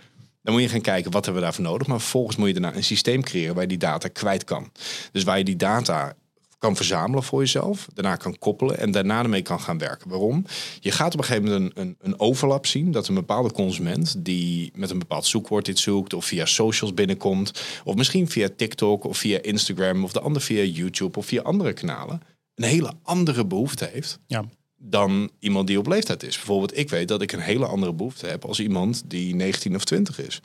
Dan moet je gaan kijken wat hebben we daarvoor nodig. Maar vervolgens moet je daarna een systeem creëren waar je die data kwijt kan. Dus waar je die data kan verzamelen voor jezelf, daarna kan koppelen en daarna ermee kan gaan werken. Waarom? Je gaat op een gegeven moment een, een, een overlap zien dat een bepaalde consument die met een bepaald zoekwoord iets zoekt of via socials binnenkomt, of misschien via TikTok of via Instagram of de ander via YouTube of via andere kanalen, een hele andere behoefte heeft ja. dan iemand die op leeftijd is. Bijvoorbeeld, ik weet dat ik een hele andere behoefte heb als iemand die 19 of 20 is.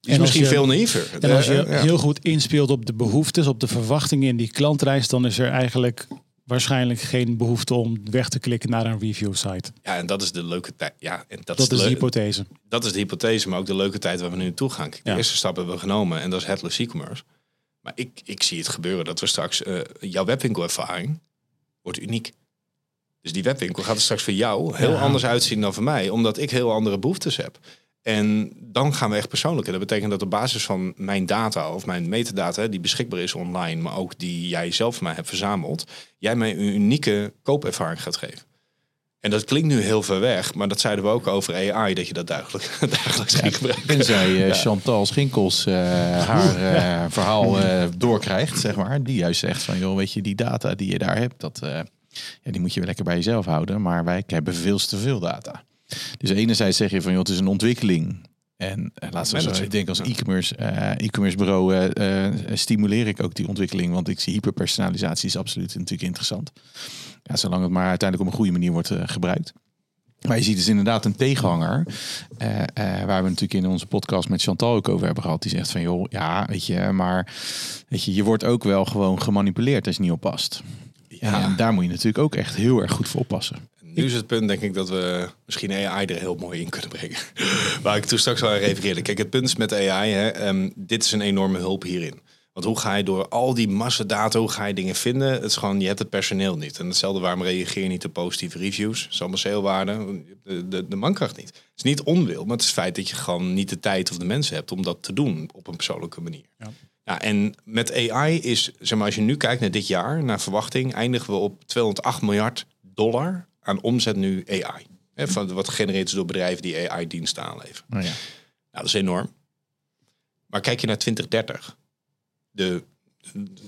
Die is En misschien je- veel naïver. En als je heel goed inspeelt op de behoeftes, op de verwachtingen in die klantreis, dan is er eigenlijk waarschijnlijk geen behoefte om weg te klikken naar een review site. Ja, en dat is de leuke tijd. Ja, en dat, Dat is de de leu- hypothese. dat is de hypothese, maar ook de leuke tijd waar we nu naartoe gaan. De Ja. eerste stap hebben we genomen en dat is headless e-commerce. Maar ik, ik zie het gebeuren dat we straks, eh, jouw webwinkelervaring wordt uniek. Dus die webwinkel gaat er straks voor jou heel Ja. anders uitzien dan voor mij, omdat ik heel andere behoeftes heb. En dan gaan we echt persoonlijk. En dat betekent dat op basis van mijn data of mijn metadata, die beschikbaar is online, maar ook die jij zelf van mij hebt verzameld, jij mij een unieke koopervaring gaat geven. En dat klinkt nu heel ver weg, maar dat zeiden we ook over AI, dat je dat dagelijks, <laughs> dagelijks ging gebruiken. Tenzij eh, Chantal Schinkels eh, haar eh, verhaal doorkrijgt, zeg maar. Die juist zegt van, joh, weet je, die data die je daar hebt, dat, ja, die moet je wel lekker bij jezelf houden. Maar wij hebben veel te veel data. Dus enerzijds zeg je van, joh, het is een ontwikkeling. En zo, Managen. ik denk als e-commerce, e-commerce bureau stimuleer ik ook die ontwikkeling. Want ik zie hyperpersonalisatie is absoluut natuurlijk interessant. Ja, zolang het maar uiteindelijk op een goede manier wordt eh, gebruikt. Maar je ziet dus inderdaad een tegenhanger. eh, eh, waar we natuurlijk in onze podcast met Chantal ook over hebben gehad. Die zegt van joh, ja, weet je, maar weet je, je wordt ook wel gewoon gemanipuleerd als je niet oppast. Ja. En daar moet je natuurlijk ook echt heel erg goed voor oppassen. Nu is het punt, denk ik, dat we misschien AI er heel mooi in kunnen brengen. <laughs> Waar ik toen straks al aan refereerde. Kijk, het punt is met AI, hè, ehm, dit is een enorme hulp hierin. Want hoe ga je door al die massadata, hoe ga je dingen vinden? Het is gewoon, je hebt het personeel niet. En hetzelfde, waarom reageer je niet op positieve reviews? Dat is allemaal salewaarde. De, de, de mankracht niet. Het is niet onwil, maar het is het feit dat je gewoon niet de tijd of de mensen hebt om dat te doen op een persoonlijke manier. Ja. Ja, en met AI is, zeg maar, als je nu kijkt naar dit jaar, naar verwachting, eindigen we op 208 miljard dollar aan omzet nu AI. Van wat gegenereerd is door bedrijven die AI-diensten aanleveren. Nou ja. Nou, dat is enorm. Maar kijk je naar 2030, de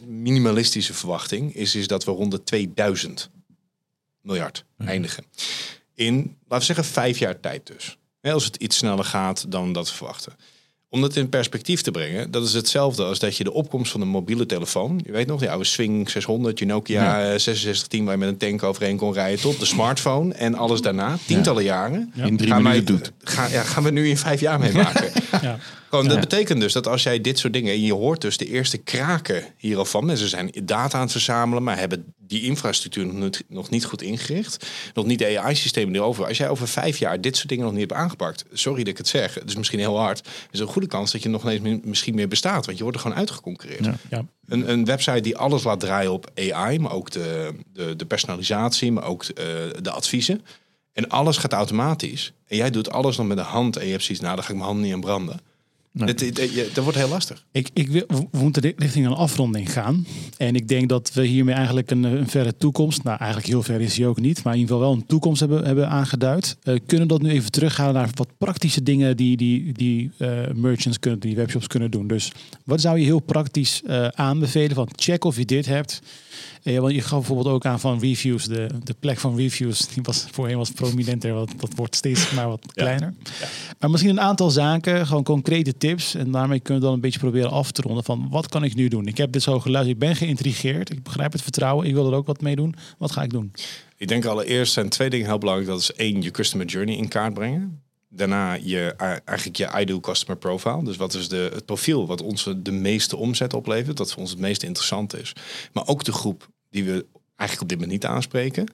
minimalistische verwachting is, is dat we rond de 2000 miljard eindigen. In, laten we zeggen, vijf jaar tijd dus. Als het iets sneller gaat dan dat we verwachten. Om dat in perspectief te brengen, dat is hetzelfde als dat je de opkomst van de mobiele telefoon, je weet nog, die oude Swing 600, je Nokia eh, 6610 waar je met een tank overheen kon rijden, tot de smartphone en alles daarna, tientallen jaren. In drie Gaan wij- minuten doet. Ga, ja, gaan we nu in vijf jaar meemaken. Ja. Gewoon, dat Ja. betekent dus dat als jij dit soort dingen... en je hoort dus de eerste kraken hier al van... mensen zijn data aan het verzamelen... maar hebben die infrastructuur nog niet, nog niet goed ingericht. Nog niet de AI-systemen erover. Als jij over vijf jaar dit soort dingen nog niet hebt aangepakt... sorry dat ik het zeg, het is misschien heel hard... is er een goede kans dat je nog ineens mi- misschien meer bestaat. Want je wordt er gewoon uitgeconcurreerd. Ja. Ja. Een, een website die alles laat draaien op AI... maar ook de, de, de personalisatie, maar ook eh, de adviezen... En alles gaat automatisch. En jij doet alles nog met de hand. En je hebt zoiets, nou, dan ga ik mijn handen niet aan branden. Het, het- je- dat wordt heel lastig. Ik, ik wil, we moeten ri- richting een afronding gaan. En ik denk dat we hiermee eigenlijk een, een verre toekomst, nou eigenlijk heel ver is die ook niet, maar in ieder geval wel een toekomst hebben, hebben aangeduid. Eh, kunnen dat nu even teruggaan naar wat praktische dingen die, die, die eh, merchants kunnen, die webshops kunnen doen. Dus wat zou je heel praktisch eh, aanbevelen van check of je dit hebt. Eh, want je gaf bijvoorbeeld ook aan van reviews, de, de plek van reviews, die was voorheen was prominenter, wat, dat wordt steeds maar wat kleiner. Maar misschien een aantal zaken, gewoon concrete tips. En daarmee kunnen we dan een beetje proberen af te ronden van wat kan ik nu doen? Ik heb dit zo geluisterd, ik ben geïntrigeerd, ik begrijp het vertrouwen, ik wil er ook wat mee doen. Wat ga ik doen? Ik denk allereerst zijn twee dingen heel belangrijk. Dat is één, je customer journey in kaart brengen. Daarna je, eigenlijk je ideal customer profile. Dus wat is de, het profiel wat ons de meeste omzet oplevert. Dat voor ons het meest interessant is. Maar ook de groep die we eigenlijk op dit moment niet aanspreken.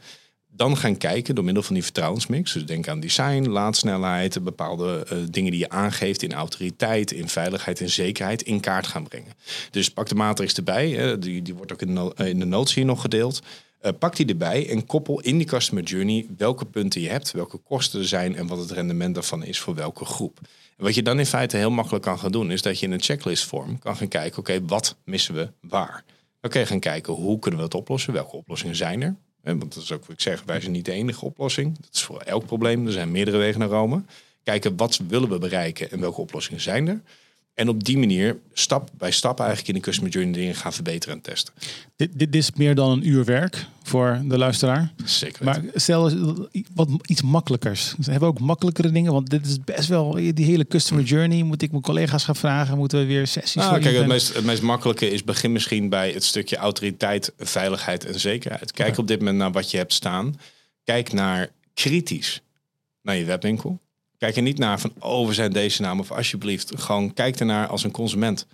Dan gaan kijken door middel van die vertrouwensmix. Dus denk aan design, laadsnelheid, bepaalde eh, dingen die je aangeeft in autoriteit, in veiligheid en zekerheid in kaart gaan brengen. Dus pak de matrix erbij. Hè, die, die wordt ook in in de notes hier nog gedeeld. Eh, pak die erbij en koppel in die customer journey welke punten je hebt, welke kosten er zijn en wat het rendement daarvan is voor welke groep. En wat je dan in feite heel makkelijk kan gaan doen, is dat je in een checklist vorm kan gaan kijken, oké, wat missen we waar? Dan kun je gaan kijken, hoe kunnen we dat oplossen? Welke oplossingen zijn er? Hè, Want dat is ook wat ik zeg, wij zijn niet de enige oplossing. Dat is voor elk probleem. Er zijn meerdere wegen naar Rome. Kijken, wat willen we bereiken en welke oplossingen zijn er? En op die manier, stap bij stap eigenlijk in de customer journey dingen gaan verbeteren en testen. Dit, dit is meer dan een uur werk voor de luisteraar. Zeker Maar stel eens wat iets makkelijkers. Ze hebben ook makkelijkere dingen, want dit is best wel die hele customer journey. Moet ik mijn collega's gaan vragen? Moeten we weer sessies Nou, voor kijk, het meest, het meest makkelijke is begin misschien bij het stukje autoriteit, veiligheid en zekerheid. Kijk op dit moment naar wat je hebt staan. Kijk naar kritisch naar je webwinkel. Kijk er niet naar van, oh, we zijn deze naam of alsjeblieft. Gewoon kijk ernaar als een consument.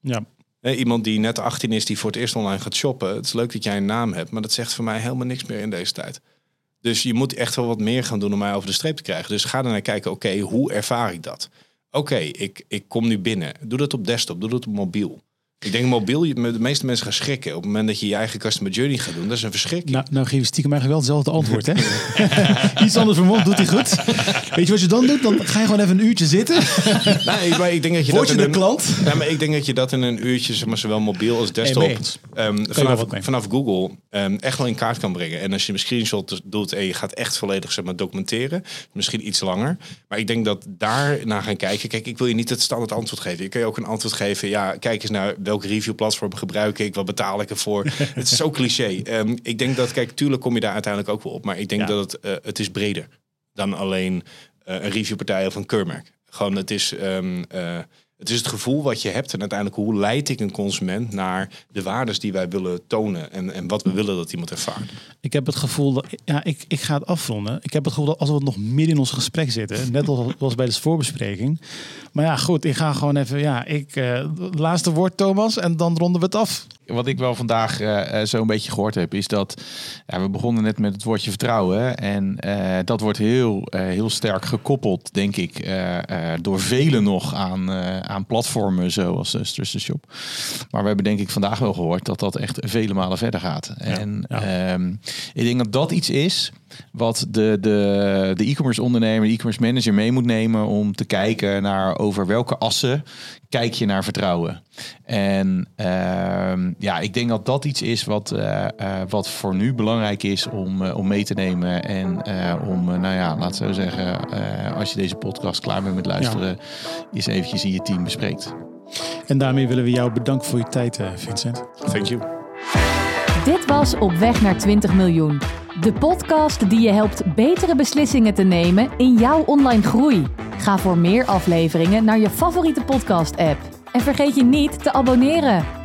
Ja, iemand die net 18 is, die voor het eerst online gaat shoppen. Het is leuk dat jij een naam hebt, maar dat zegt voor mij helemaal niks meer in deze tijd. Dus je moet echt wel wat meer gaan doen om mij over de streep te krijgen. Dus ga er naar kijken, oké, hoe ervaar ik dat? Oké, ik, ik kom nu binnen. Doe dat op desktop, doe dat op mobiel. Ik denk mobiel, de meeste mensen gaan schrikken. Op het moment dat je je eigen customer journey gaat doen, dat is een verschrikking. nou, nou geef je stiekem eigenlijk wel hetzelfde antwoord, hè? <laughs> <laughs> Iets anders vermond doet hij goed. Weet je wat je dan doet? Dan ga je gewoon even een uurtje zitten. <laughs> Nee, maar ik denk dat je Word dat je in de een- klant? Ja, maar ik denk dat je dat in een uurtje, zeg maar, zowel mobiel als desktop, ehm, vanaf, vanaf Google ehm, echt wel in kaart kan brengen. En als je een screenshot doet en je gaat echt volledig zeg maar, documenteren, misschien iets langer. Maar ik denk dat daar naar gaan kijken. Kijk, ik wil je niet het standaard antwoord geven. Je kan je ook een antwoord geven. Ja, kijk eens naar welk reviewplatform gebruik ik, wat betaal ik ervoor. <laughs> het is zo cliché. Ehm, ik denk dat, kijk, tuurlijk kom je daar uiteindelijk ook wel op. Maar ik denk Ja. dat het, eh, het is breder dan alleen eh, een reviewpartij of een keurmerk. Gewoon, het is ehm, eh, Het is het gevoel wat je hebt en uiteindelijk hoe leid ik een consument naar de waardes die wij willen tonen en, en wat we willen dat iemand ervaart. Ik heb het gevoel dat, ja, ik, ik ga het afronden. Ik heb het gevoel dat als we nog midden in ons gesprek zitten, net als, bij de voorbespreking. Maar ja, goed, ik ga gewoon even, ja, ik, uh, laatste woord Thomas en dan ronden we het af. Wat ik wel vandaag uh, zo een beetje gehoord heb, is dat ja, we begonnen net met het woordje vertrouwen. En uh, dat wordt heel, heel sterk gekoppeld, denk ik, door velen nog aan, aan platformen zoals uh, Shop. Maar we hebben denk ik vandaag wel gehoord dat dat echt vele malen verder gaat. en ja. Um, ik denk dat dat iets is wat de, de, de e-commerce ondernemer, de e-commerce manager mee moet nemen om te kijken naar over welke assen kijk je naar vertrouwen. En uh, ja, ik denk dat dat iets is wat, uh, uh, wat voor nu belangrijk is om, uh, om mee te nemen. En om, nou ja, laten we zeggen, als je deze podcast klaar bent met luisteren, ja. eens eventjes in je team bespreekt. En daarmee willen we jou bedanken voor je tijd, Vincent. Thank you. Dit was Op weg naar 20 miljoen. De podcast die je helpt betere beslissingen te nemen in jouw online groei. Ga voor meer afleveringen naar je favoriete podcast-app. En vergeet je niet te abonneren.